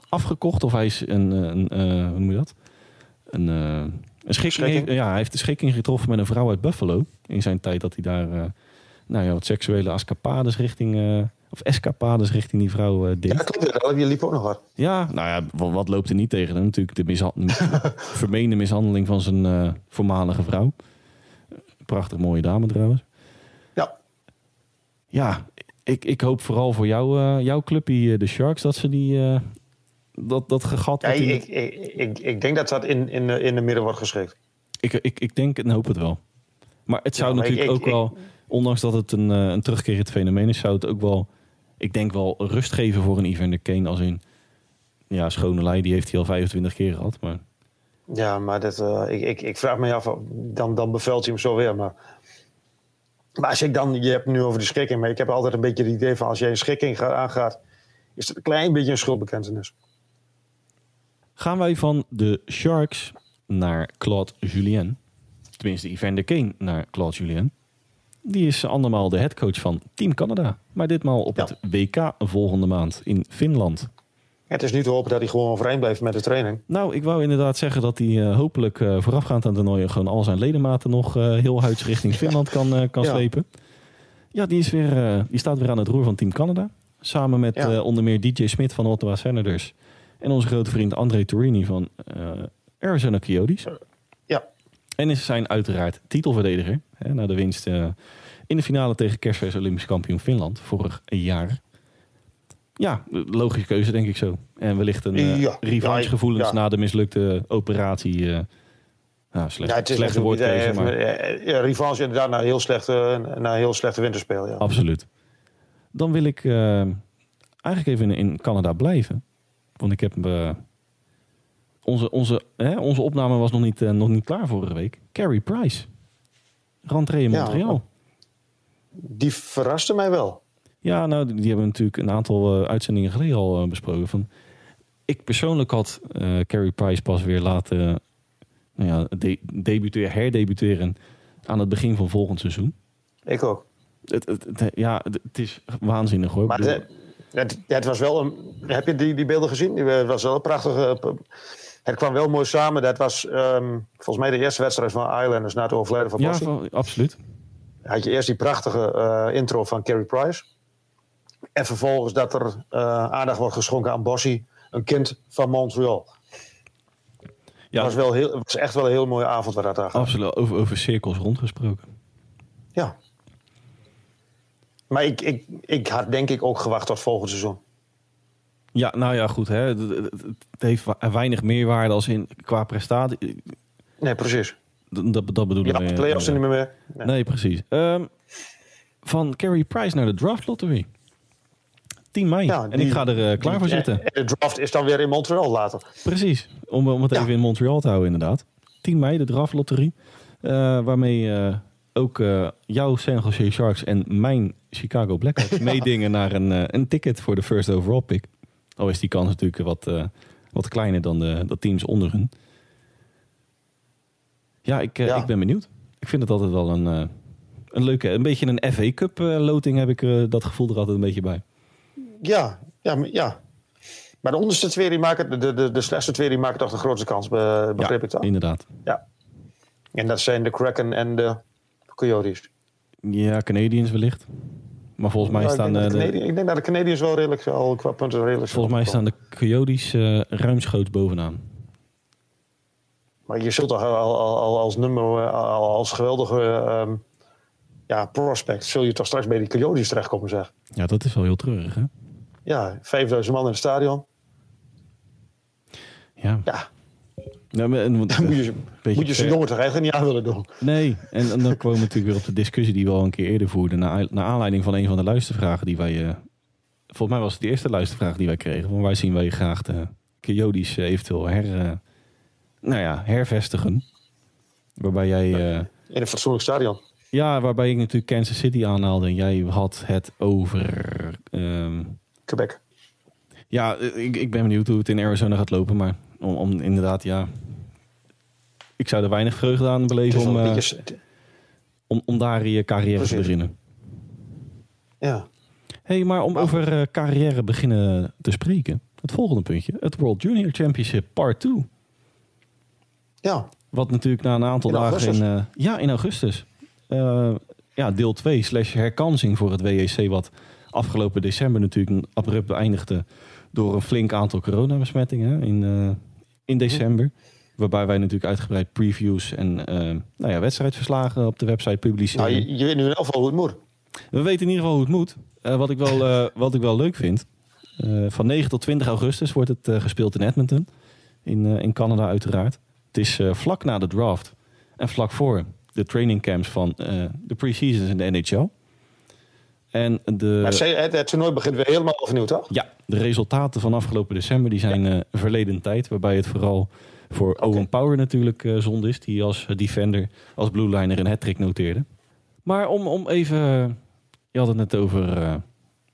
afgekocht. Of hij is een, een hoe noem je dat? Een Een schikking, Schikking? heeft- ja, hij heeft de schikking getroffen met een vrouw uit Buffalo. In zijn tijd dat hij daar eh, nou ja, wat seksuele escapades richting, eh, of escapades richting die vrouw eh, deed. Ja, Ja, klopt. Ja, die liep ook nog wat. nou ja, wat, wat loopt er niet tegen? hem? Natuurlijk de mishan- <laughs> vermeende mishandeling van zijn eh, voormalige vrouw. Prachtig mooie dame trouwens. Ja, Ja, ik, ik hoop vooral voor jou, eh, jouw clubje, eh, de Sharks, dat ze die... dat, dat gegat... ja ik, ik, ik, ik denk dat dat in, in, de- in de midden wordt geschikt. Ik, ik, ik denk en hoop het wel. Maar het zou Ja, maar natuurlijk ik- ook ik- wel, ondanks dat het een, eh, een terugkerend fenomeen is, zou het ook wel, ik denk wel rust geven voor een Evander Kane. Als in, ja, schone lei, die heeft hij al 25 keer gehad. Maar Ja, maar dat, eh, ik, ik, ik vraag me af, dan, dan bevelt hij hem zo weer. Maar, maar als ik dan, je hebt het nu over de schikking, maar ik heb altijd een beetje het idee van als jij een schikking ga- aangaat, is het een klein beetje een schuldbekentenis. Gaan wij van de Sharks naar Claude Julien. Tenminste, Evander Kane naar Claude Julien. Die is andermaal de headcoach van Team Canada. Maar ditmaal op Ja. het WK volgende maand in Finland. Het is nu te hopen dat hij gewoon overeind blijft met de training. Nou, ik wou inderdaad zeggen dat hij eh, hopelijk eh, voorafgaand aan het toernooi gewoon al zijn ledematen nog eh, heel huids richting <laughs> Finland kan, kan Ja. slepen. Ja, die, is weer, die staat weer aan het roer van Team Canada. Samen met onder meer DJ Smit van Ottawa Senators. En onze grote vriend André Torini van eh, Arizona Coyotes. Ja, En is zijn uiteraard titelverdediger. Hè, na de winst eh, in de finale tegen Kerstvers Olympisch kampioen Finland vorig jaar. Ja, logische keuze denk ik zo. En wellicht een Ja. revanchegevoelens Ja. na de mislukte operatie. nou, slecht, ja het is slechte woordkeuze, maar ja, revanche inderdaad na een heel slechte, na heel slechte winterspeel. Ja. absoluut. Dan wil ik eigenlijk even in, in Canada blijven. Want ik heb... eh, onze, onze, hè, onze opname was nog niet, eh, nog niet klaar vorige week. Carey Price. Rentree in Ja, Montreal. Die verraste mij wel. Ja, nou, die die hebben natuurlijk een aantal eh, uitzendingen geleden al besproken. Van, ik persoonlijk had Carey Price pas weer laten nou ja, de, debuteren, herdebuteren aan het begin van volgend seizoen. Ik ook. Het, het, het- ja, het, is waanzinnig hoor. Maar bedoel, het, was wel een. Heb je die, die beelden gezien? Die eh, was wel een prachtige. eh, Het kwam wel mooi samen. Dat was ehm, volgens mij de eerste wedstrijd van Islanders na het overlijden van ja, Bossie. van- absoluut. Had je eerst die prachtige eh, intro van Carey Price. En vervolgens dat er aandacht wordt geschonken aan Bossie, een kind van Montreal. Ja, Het was, wel heel, het was echt wel een heel mooie avond waar dat aan absoluut. Over, over cirkels rondgesproken. Ja. Maar ik, ik, ik had denk ik ook gewacht tot volgend seizoen. Ja, nou ja, goed. Hè. Het, heeft weinig meerwaarde als in qua prestatie. Nee, precies. Dat, dat bedoelen Ja, we. de play-offs zijn niet meer meer. Nee. Precies. Ehm, van Carey Price naar de draft lottery. 10 mei. Ja, en die- ik ga er eh, klaar voor En- zitten. en de draft is dan weer in Montreal later. Precies. Om, om het Ja. even in Montreal te houden, inderdaad. 10 mei, de draft lottery. Eh, waarmee eh, ook eh, jouw San Jose Sharks en mijn Chicago Blackhawks <laughs> meedingen naar een, eh, een ticket voor de first overall pick. Al is die kans natuurlijk wat, eh, wat kleiner dan de, de teams onder hun. Ja, ik, eh, Ja. ik ben benieuwd. Ik vind het altijd wel een, een leuke, een beetje een FA Cup loting heb ik dat gevoel er altijd een beetje bij. Ja, ja, maar- ja. Maar de onderste twee, die maken, de, de, de, de slechtste twee, die maken toch de grootste kans, be- begreep ik dat? inderdaad. Ja. En dat zijn de Kraken en de Coyotes. Ja, Canadiens wellicht. Maar volgens mij Ja, ik, staan denk de de, ik denk dat de Canadiens wel redelijk, al qua punten redelijk Volgens mij staan de Coyotes eh ruimschoots bovenaan. Maar je zult toch al, al, al als nummer, eh, al als geweldige ehm, ja, prospect, zul je toch straks bij die Coyotes terechtkomen, zeg. Ja, dat is wel heel treurig, hè? Ja, 5000 man in het stadion. Ja. Ja, Nou, maar- en, want, <laughs> dan moet je, moet je ver- jongen toch eigenlijk niet aan willen doen. Nee, en, en dan komen we natuurlijk weer op de discussie die we al een keer eerder voerden. Naar, naar aanleiding van een van de luistervragen die wij... eh, volgens mij was het de eerste luistervraag die wij kregen. Van waar zien wij graag de Coyotes eh, eventueel her, eh, nou ja, hervestigen. Waarbij jij... In een fatsoenlijk stadion. ja, waarbij ik natuurlijk Kansas City aanhaalde. En jij had het over... ehm, Quebec. Ja, ik, ik ben benieuwd hoe het in Arizona gaat lopen. Maar om, om inderdaad, ja. Ik zou er weinig vreugde aan beleven om, eh, beetje... om, om daar je carrière te beginnen. Ja. hey, maar om Maar- over eh, carrière beginnen te spreken. Het volgende puntje. Het World Junior Championship Part 2. ja. Wat natuurlijk na een aantal In dagen augustus? in... eh, ja, in augustus. Ja, deel 2 slash herkansing voor het WEC... wat afgelopen december natuurlijk abrupt beëindigde... door een flink aantal coronabesmettingen in, in december. Waarbij wij natuurlijk uitgebreid previews en eh, nou ja, wedstrijdverslagen op de website publiceren. Nou, je, je weet nu in elk geval hoe het moet. We weten in ieder geval hoe het moet. Eh, wat, ik wel, eh, wat ik wel leuk vind. eh, van 9 tot 20 augustus wordt het gespeeld in Edmonton. In, in Canada uiteraard. Het is vlak na de draft. En vlak voor de training camps van de pre-seasons in de NHL. En de, Maar het, het toernooi begint weer helemaal opnieuw, toch? ja, de resultaten van afgelopen december die zijn eh, verleden tijd. Waarbij het vooral voor Owen Power natuurlijk eh zonde is. Die als defender, als blue liner een hat noteerde. Maar om, om even... Je had het net over... eh,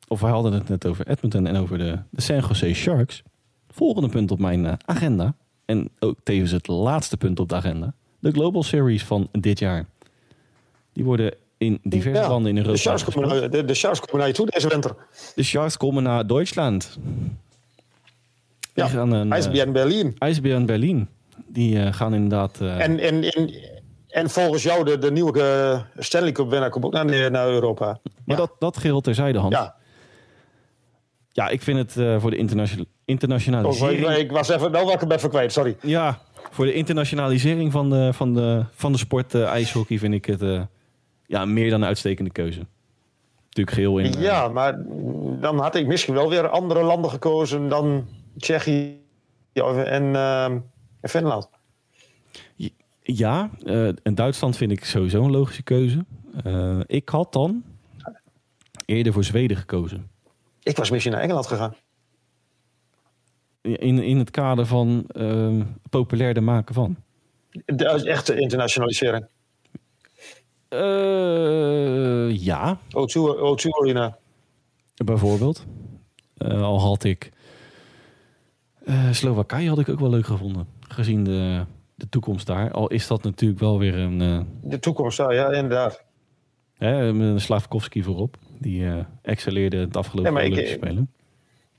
of wij hadden het net over Edmonton en over de, de San Jose Sharks. Volgende punt op mijn eh, agenda. En ook tevens het laatste punt op de agenda. De Global Series van dit jaar. Die worden in diverse Ja, landen in Europa De Sharks, komen naar, de, de Sharks komen naar je toe deze winter. De Sharks komen naar Duitsland. Die Ja, gaan een, eh, IJsbjörn Berlin. IJsbjörn Berlin. Die eh, gaan inderdaad... eh, En, en, en, en volgens jou, de, de nieuwe Stanley Cup winnaar komt ook naar, naar Europa. maar ja. dat, dat geheel terzijde, Hans. Ja, Ja, ik vind het voor de internationale oh, internationalisering... ik, ik was even, nou was ik hem even kwijt, sorry. Ja, voor de internationalisering van de, van de, van de sport eh, ijshockey vind ik het ja, meer dan een uitstekende keuze. Natuurlijk geheel in... Ja, maar dan had ik misschien wel weer andere landen gekozen dan Tsjechië en, eh, en Finland. Ja, eh, en Duitsland vind ik sowieso een logische keuze. Eh, ik had dan eerder voor Zweden gekozen. Ik was misschien naar Engeland gegaan. In, in het kader van ehm populairder maken van. De echte internationalisering. Eh, ja, O2, O2 Arena. bijvoorbeeld. Eh, al had ik... eh, Slowakije had ik ook wel leuk gevonden. Gezien de, de toekomst daar. Al is dat natuurlijk wel weer een... eh De toekomst, ja, ja inderdaad. hè, met een Slavkovski voorop. Die eh, excelleerde het afgelopen Ja, maar ik- Olympische Spelen.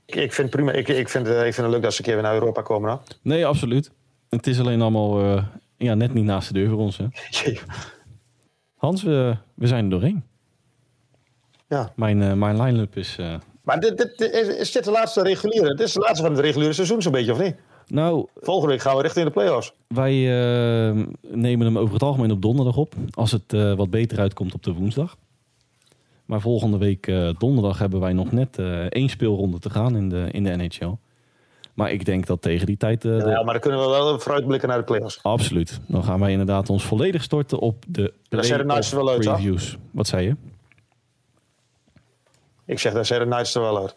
Ik, ik vind het prima. Ik, ik, vind, ik vind het leuk dat ze een keer weer naar Europa komen. Nee, absoluut. Het is alleen allemaal ja, net niet naast de deur voor ons. Hè. Hans, we, we zijn er doorheen. Ja. Mijn, mijn line-up is... Maar dit, dit, is, is dit de laatste reguliere? Dit is de laatste van het reguliere seizoen zo'n beetje, of niet? nou, Volgende week gaan we richting de play-offs. wij eh, nemen hem over het algemeen op donderdag op. Als het eh, wat beter uitkomt op de woensdag. Maar volgende week eh, donderdag hebben wij nog net één speelronde te gaan in de, in de NHL. Maar ik denk dat tegen die tijd... Ja, maar dan kunnen we wel vooruitblikken naar de play-offs. Absoluut. Dan gaan wij inderdaad ons volledig storten op de Daar zijn de play-off uit, previews. Wat zei je? Ik zeg, daar zijn de Knights er wel uit.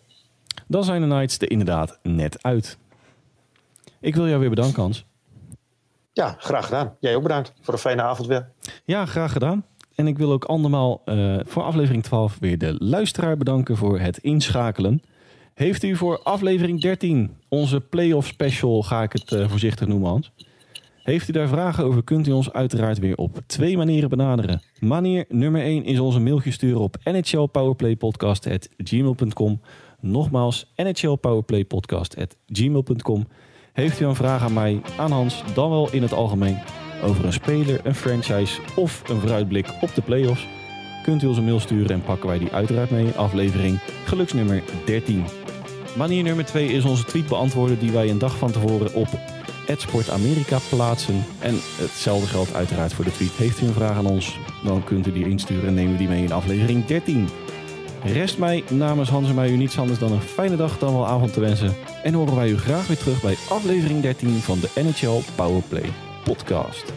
Dan zijn de Knights er inderdaad net uit. Ik wil jou weer bedanken, Hans. Ja, graag gedaan. Jij ook bedankt voor een fijne avond weer. Ja, graag gedaan. En ik wil ook andermaal eh, voor aflevering 12 weer de luisteraar bedanken voor het inschakelen. Heeft u voor aflevering 13, onze playoff special, ga ik het eh, voorzichtig noemen, Hans. Heeft u daar vragen over, kunt u ons uiteraard weer op twee manieren benaderen. Manier nummer 1 is onze mailtje sturen op nhlpowerplaypodcast.gmail.com. Nogmaals, nhlpowerplaypodcast.gmail.com. Heeft u een vraag aan mij, aan Hans, dan wel in het algemeen over een speler, een franchise of een vooruitblik op de playoffs? Kunt u ons een mail sturen en pakken wij die uiteraard mee in aflevering geluksnummer 13. Manier nummer 2 is onze tweet beantwoorden die wij een dag van tevoren op Sport Amerika plaatsen. En hetzelfde geldt uiteraard voor de tweet. Heeft u een vraag aan ons, dan kunt u die insturen en nemen we die mee in aflevering 13. Rest mij namens Hans en mij u niets anders dan een fijne dag dan wel avond te wensen. En horen wij u graag weer terug bij aflevering 13 van de NHL Powerplay podcast.